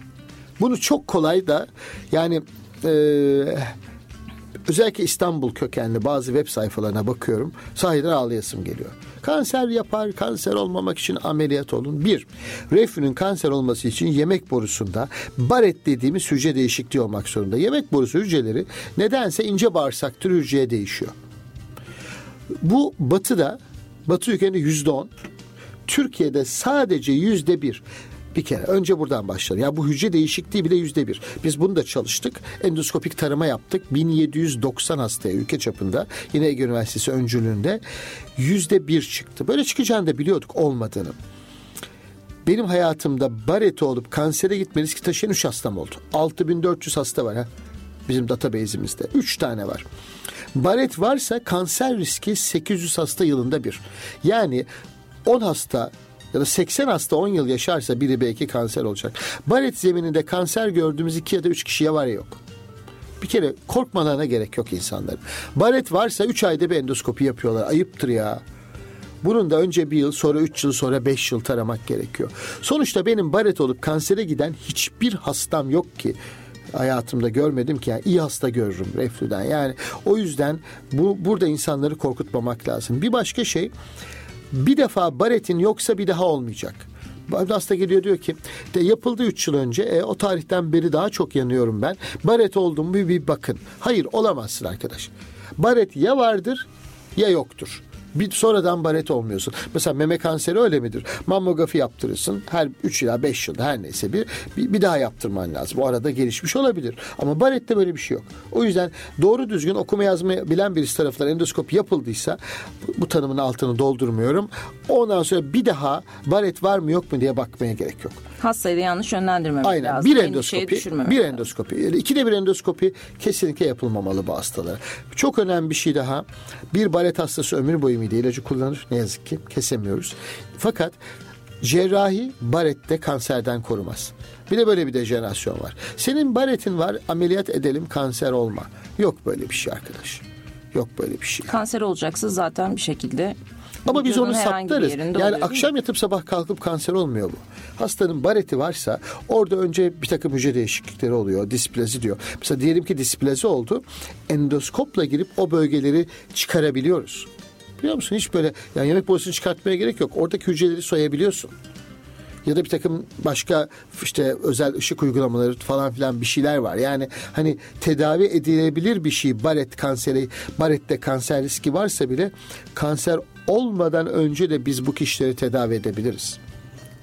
Speaker 3: Bunu çok kolay da yani e, özellikle İstanbul kökenli bazı web sayfalarına bakıyorum. Sahiden ağlayasım geliyor. Kanser yapar, kanser olmamak için ameliyat olun. Bir, reflünün kanser olması için yemek borusunda baret dediğimiz hücre değişikliği olmak zorunda. Yemek borusu hücreleri nedense ince bağırsak türü hücreye değişiyor. Bu batıda, batı ülkelerinde yüzde on, Türkiye'de sadece yüzde bir. Bir kere önce buradan başlar. Ya bu hücre değişikliği bile yüzde bir. Biz bunu da çalıştık. Endoskopik tarama yaptık. 1790 hastaya ülke çapında yine Ege Üniversitesi öncülüğünde yüzde bir çıktı. Böyle çıkacağını da biliyorduk olmadığını. Benim hayatımda bareti olup kansere gitme riski taşıyan 3 hastam oldu. 6400 hasta var ha. Bizim database'imizde. 3 tane var. Baret varsa kanser riski 800 hasta yılında bir. Yani 10 hasta ya da 80 hasta 10 yıl yaşarsa biri belki kanser olacak. Baret zemininde kanser gördüğümüz 2 ya da 3 kişiye var ya yok. Bir kere korkmalarına gerek yok insanların. Baret varsa 3 ayda bir endoskopi yapıyorlar. Ayıptır ya. Bunun da önce bir yıl sonra üç yıl sonra beş yıl taramak gerekiyor. Sonuçta benim baret olup kansere giden hiçbir hastam yok ki hayatımda görmedim ki yani iyi hasta görürüm reflüden. Yani o yüzden bu burada insanları korkutmamak lazım. Bir başka şey bir defa baretin yoksa bir daha olmayacak. Hasta geliyor diyor ki de yapıldı 3 yıl önce e, o tarihten beri daha çok yanıyorum ben. Baret oldum mu bir bakın. Hayır olamazsın arkadaş. Baret ya vardır ya yoktur. Bir sonradan baret olmuyorsun. Mesela meme kanseri öyle midir? Mammografi yaptırırsın. Her 3 ila 5 yılda her neyse bir, bir, bir daha yaptırman lazım. O arada gelişmiş olabilir. Ama barette böyle bir şey yok. O yüzden doğru düzgün okuma yazma bilen birisi tarafından endoskopi yapıldıysa bu, tanımın altını doldurmuyorum. Ondan sonra bir daha baret var mı yok mu diye bakmaya gerek yok.
Speaker 2: Hastayı da yanlış yönlendirmemek
Speaker 3: Aynen.
Speaker 2: lazım.
Speaker 3: Bir endoskopi, bir
Speaker 2: lazım.
Speaker 3: endoskopi, yani ikide bir endoskopi kesinlikle yapılmamalı bu hastalara. Çok önemli bir şey daha. Bir baret hastası ömür boyu mide ilacı kullanır. Ne yazık ki kesemiyoruz. Fakat Cerrahi barette kanserden korumaz. Bir de böyle bir dejenerasyon var. Senin baretin var ameliyat edelim kanser olma. Yok böyle bir şey arkadaş. Yok böyle bir şey.
Speaker 2: Kanser olacaksa zaten bir şekilde
Speaker 3: ama biz onu saptarız. Yani
Speaker 2: oluyor,
Speaker 3: akşam yatıp sabah kalkıp kanser olmuyor bu. Hastanın bareti varsa orada önce bir takım hücre değişiklikleri oluyor. Displazi diyor. Mesela diyelim ki displazi oldu. Endoskopla girip o bölgeleri çıkarabiliyoruz. Biliyor musun? Hiç böyle yani yemek borusunu çıkartmaya gerek yok. Oradaki hücreleri soyabiliyorsun ya da bir takım başka işte özel ışık uygulamaları falan filan bir şeyler var. Yani hani tedavi edilebilir bir şey baret kanseri, barette kanser riski varsa bile kanser olmadan önce de biz bu kişileri tedavi edebiliriz.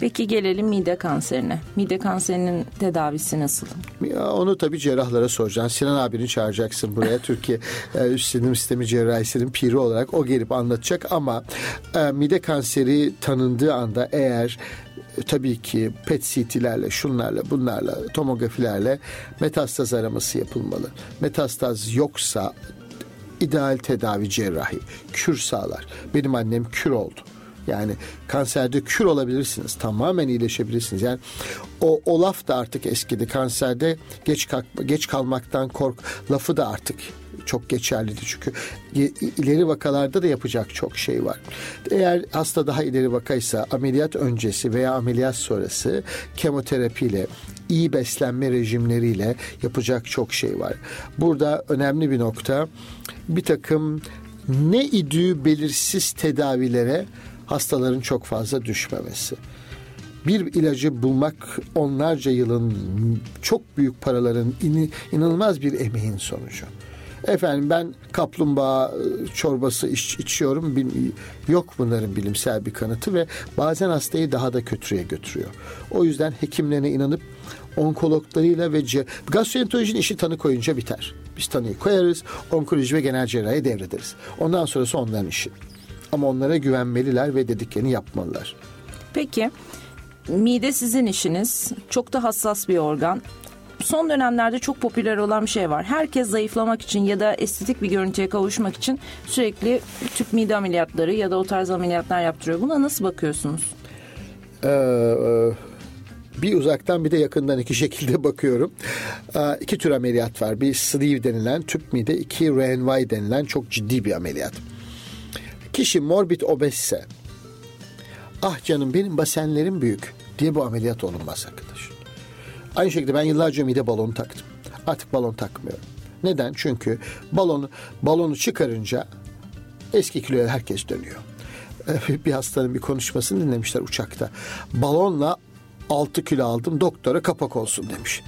Speaker 2: Peki gelelim mide kanserine. Mide kanserinin tedavisi nasıl?
Speaker 3: Ya onu tabii cerrahlara soracaksın. Sinan abini çağıracaksın buraya. <laughs> Türkiye e, Üst Sinir Sistemi Cerrahisi'nin piri olarak o gelip anlatacak ama e, mide kanseri tanındığı anda eğer e, tabii ki PET CT'lerle, şunlarla, bunlarla, tomografilerle metastaz araması yapılmalı. Metastaz yoksa ideal tedavi cerrahi, kür sağlar. Benim annem kür oldu. Yani kanserde kür olabilirsiniz. Tamamen iyileşebilirsiniz. Yani o, o laf da artık eskidi. Kanserde geç kalk, geç kalmaktan kork lafı da artık çok geçerliydi çünkü ileri vakalarda da yapacak çok şey var. Eğer hasta daha ileri vakaysa ameliyat öncesi veya ameliyat sonrası kemoterapiyle iyi beslenme rejimleriyle yapacak çok şey var. Burada önemli bir nokta bir takım ne idüğü belirsiz tedavilere hastaların çok fazla düşmemesi. Bir ilacı bulmak onlarca yılın çok büyük paraların inanılmaz bir emeğin sonucu. Efendim ben kaplumbağa ıı, çorbası iç, içiyorum. Yok bunların bilimsel bir kanıtı ve bazen hastayı daha da kötüye götürüyor. O yüzden hekimlerine inanıp onkologlarıyla ve ce- gastroenterolojinin işi tanı koyunca biter. Biz tanıyı koyarız, onkoloji ve genel cerrahi devrederiz. Ondan sonrası onların işi. Ama onlara güvenmeliler ve dediklerini yapmalılar.
Speaker 2: Peki mide sizin işiniz. Çok da hassas bir organ. Son dönemlerde çok popüler olan bir şey var. Herkes zayıflamak için ya da estetik bir görüntüye kavuşmak için sürekli tüp mide ameliyatları ya da o tarz ameliyatlar yaptırıyor. Buna nasıl bakıyorsunuz?
Speaker 3: Ee, e, bir uzaktan bir de yakından iki <laughs> şekilde bakıyorum. Ee, iki tür ameliyat var. Bir sleeve denilen tüp mide, iki RNY denilen çok ciddi bir ameliyat. Kişi morbid obezse ah canım benim basenlerim büyük diye bu ameliyat olunmaz arkadaş. Aynı şekilde ben yıllarca mide balonu taktım. Artık balon takmıyorum. Neden? Çünkü balonu balonu çıkarınca eski kiloya herkes dönüyor. <laughs> Bir hastanın bir konuşmasını dinlemişler uçakta. Balonla 6 kilo aldım doktora kapak olsun demiş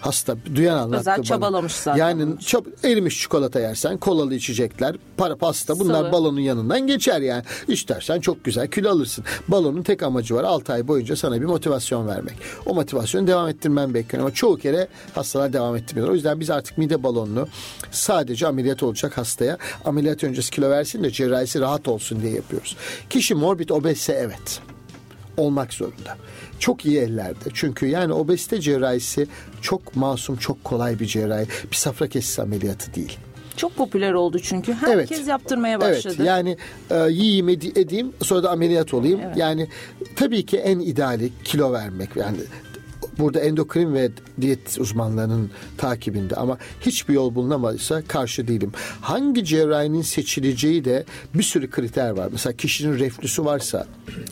Speaker 3: hasta duyan anlattı
Speaker 2: Özel
Speaker 3: bana.
Speaker 2: çabalamış zaten.
Speaker 3: Yani çab erimiş çikolata yersen kolalı içecekler para pasta bunlar Sıvı. balonun yanından geçer yani. İstersen çok güzel kilo alırsın. Balonun tek amacı var 6 ay boyunca sana bir motivasyon vermek. O motivasyonu devam ettirmen bekliyor ama çoğu kere hastalar devam ettirmiyorlar. O yüzden biz artık mide balonunu sadece ameliyat olacak hastaya ameliyat öncesi kilo versin de cerrahisi rahat olsun diye yapıyoruz. Kişi morbid obezse evet olmak zorunda çok iyi ellerde. Çünkü yani obezite cerrahisi çok masum, çok kolay bir cerrahi. Bir safra kesisi ameliyatı değil.
Speaker 2: Çok popüler oldu çünkü. Herkes evet. yaptırmaya başladı.
Speaker 3: Evet yani e, yiyeyim edeyim sonra da ameliyat olayım. Evet. Yani tabii ki en ideali kilo vermek. Yani burada endokrin ve diyet uzmanlarının takibinde ama hiçbir yol bulunamadıysa karşı değilim. Hangi cerrahinin seçileceği de bir sürü kriter var. Mesela kişinin reflüsü varsa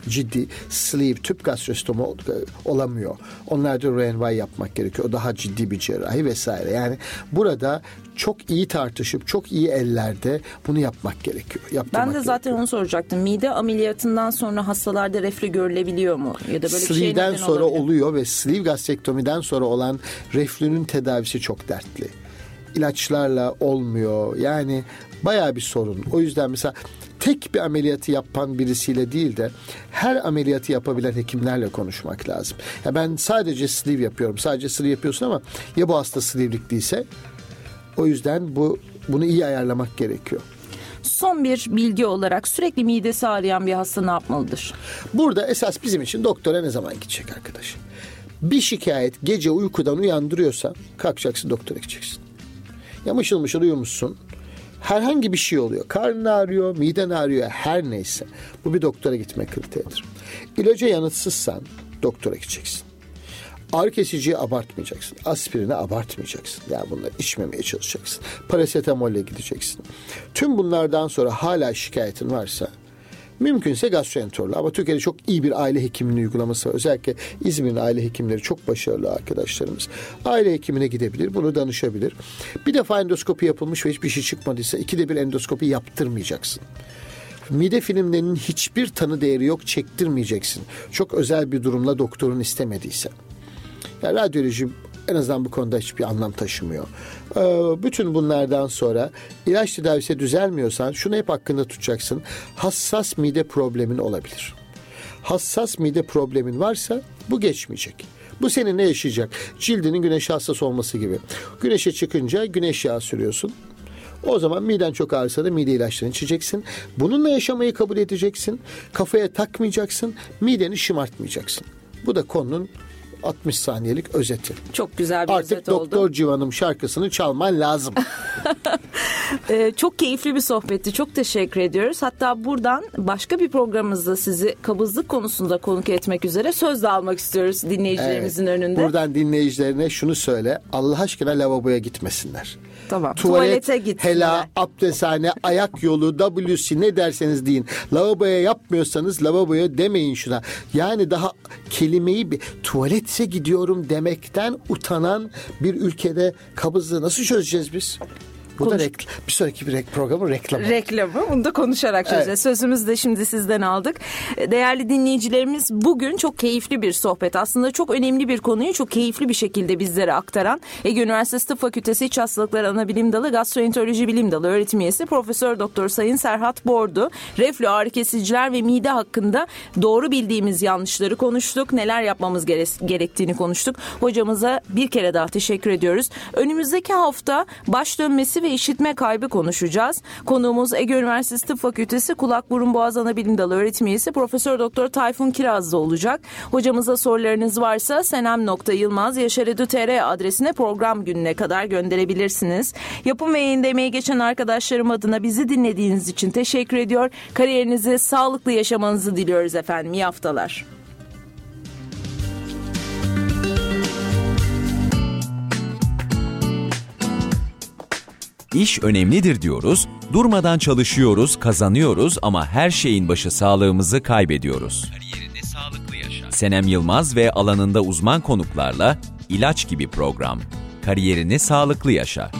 Speaker 3: ciddi sleeve, tüp gastrostomu olamıyor. Onlarda RNY yapmak gerekiyor. O daha ciddi bir cerrahi vesaire. Yani burada çok iyi tartışıp çok iyi ellerde bunu yapmak gerekiyor.
Speaker 2: Ben de zaten gerekiyor. onu soracaktım. Mide ameliyatından sonra hastalarda reflü görülebiliyor mu? Ya da böyle
Speaker 3: Sleeve'den
Speaker 2: şey
Speaker 3: sonra
Speaker 2: olabilir?
Speaker 3: oluyor ve sleeve gastrektomiden sonra olan reflünün tedavisi çok dertli. İlaçlarla olmuyor. Yani bayağı bir sorun. O yüzden mesela tek bir ameliyatı yapan birisiyle değil de her ameliyatı yapabilen hekimlerle konuşmak lazım. Ya ben sadece sleeve yapıyorum. Sadece sleeve yapıyorsun ama ya bu hasta sleeve'lik değilse o yüzden bu bunu iyi ayarlamak gerekiyor.
Speaker 2: Son bir bilgi olarak sürekli midesi ağrıyan bir hasta ne yapmalıdır?
Speaker 3: Burada esas bizim için doktora ne zaman gidecek arkadaş? Bir şikayet gece uykudan uyandırıyorsa kalkacaksın doktora gideceksin. Ya mışıl mışıl uyumuşsun. Herhangi bir şey oluyor. Karnın ağrıyor, miden ağrıyor, her neyse. Bu bir doktora gitme kriteridir. İlaca yanıtsızsan doktora gideceksin. Ağrı kesiciyi abartmayacaksın. Aspirini abartmayacaksın. Yani bunları içmemeye çalışacaksın. Parasetamolle gideceksin. Tüm bunlardan sonra hala şikayetin varsa Mümkünse gastroenterolog ama Türkiye'de çok iyi bir aile hekiminin uygulaması var. Özellikle İzmir'in aile hekimleri çok başarılı arkadaşlarımız. Aile hekimine gidebilir, bunu danışabilir. Bir defa endoskopi yapılmış ve hiçbir şey çıkmadıysa ikide bir endoskopi yaptırmayacaksın. Mide filmlerinin hiçbir tanı değeri yok çektirmeyeceksin. Çok özel bir durumla doktorun istemediyse. Yani radyoloji en azından bu konuda hiçbir anlam taşımıyor. Ee, bütün bunlardan sonra ilaç tedavisi düzelmiyorsan şunu hep hakkında tutacaksın. Hassas mide problemin olabilir. Hassas mide problemin varsa bu geçmeyecek. Bu seninle yaşayacak. Cildinin güneşe hassas olması gibi. Güneşe çıkınca güneş yağı sürüyorsun. O zaman miden çok ağrısa da mide ilaçlarını içeceksin. Bununla yaşamayı kabul edeceksin. Kafaya takmayacaksın. Mideni şımartmayacaksın. Bu da konunun 60 saniyelik özeti.
Speaker 2: Çok güzel bir
Speaker 3: Artık
Speaker 2: özet
Speaker 3: oldu.
Speaker 2: oldu.
Speaker 3: Doktor Civan'ım şarkısını çalman lazım. <laughs>
Speaker 2: Ee, çok keyifli bir sohbetti. Çok teşekkür ediyoruz. Hatta buradan başka bir programımızda sizi kabızlık konusunda konuk etmek üzere söz de almak istiyoruz dinleyicilerimizin
Speaker 3: Evet.
Speaker 2: önünde.
Speaker 3: Buradan dinleyicilerine şunu söyle. Allah aşkına lavaboya gitmesinler.
Speaker 2: Tamam.
Speaker 3: Tuvalet,
Speaker 2: Tuvalete gitsinler.
Speaker 3: hela, abdesthane, ayak yolu, WC ne derseniz deyin. Lavaboya yapmıyorsanız lavaboya demeyin şuna. Yani daha kelimeyi bir tuvaletse gidiyorum demekten utanan bir ülkede kabızlığı nasıl çözeceğiz biz? Bu da
Speaker 2: Konuş-
Speaker 3: rekl- bir sonraki bir rek- programın reklamı.
Speaker 2: reklamı. Bunu da konuşarak çözeceğiz.
Speaker 3: Evet.
Speaker 2: Sözümüzü de şimdi sizden aldık. Değerli dinleyicilerimiz bugün çok keyifli bir sohbet. Aslında çok önemli bir konuyu çok keyifli bir şekilde bizlere aktaran Ege Üniversitesi Tıp Fakültesi İç Hastalıkları Anabilim Dalı Gastroenteroloji Bilim Dalı öğretim üyesi Profesör Doktor Sayın Serhat Bordu. Reflü ağrı kesiciler ve mide hakkında doğru bildiğimiz yanlışları konuştuk. Neler yapmamız gere- gerektiğini konuştuk. Hocamıza bir kere daha teşekkür ediyoruz. Önümüzdeki hafta baş dönmesi ve işitme kaybı konuşacağız. Konuğumuz Ege Üniversitesi Tıp Fakültesi Kulak Burun Boğaz Anabilim Dalı öğretim üyesi Profesör Doktor Tayfun Kirazlı olacak. Hocamıza sorularınız varsa senem.yılmaz yaşaredu.tr adresine program gününe kadar gönderebilirsiniz. Yapım ve yayında emeği geçen arkadaşlarım adına bizi dinlediğiniz için teşekkür ediyor. Kariyerinizi sağlıklı yaşamanızı diliyoruz efendim. İyi haftalar.
Speaker 1: İş önemlidir diyoruz, durmadan çalışıyoruz, kazanıyoruz ama her şeyin başı sağlığımızı kaybediyoruz. Senem Yılmaz ve alanında uzman konuklarla ilaç gibi program. Kariyerini sağlıklı yaşa.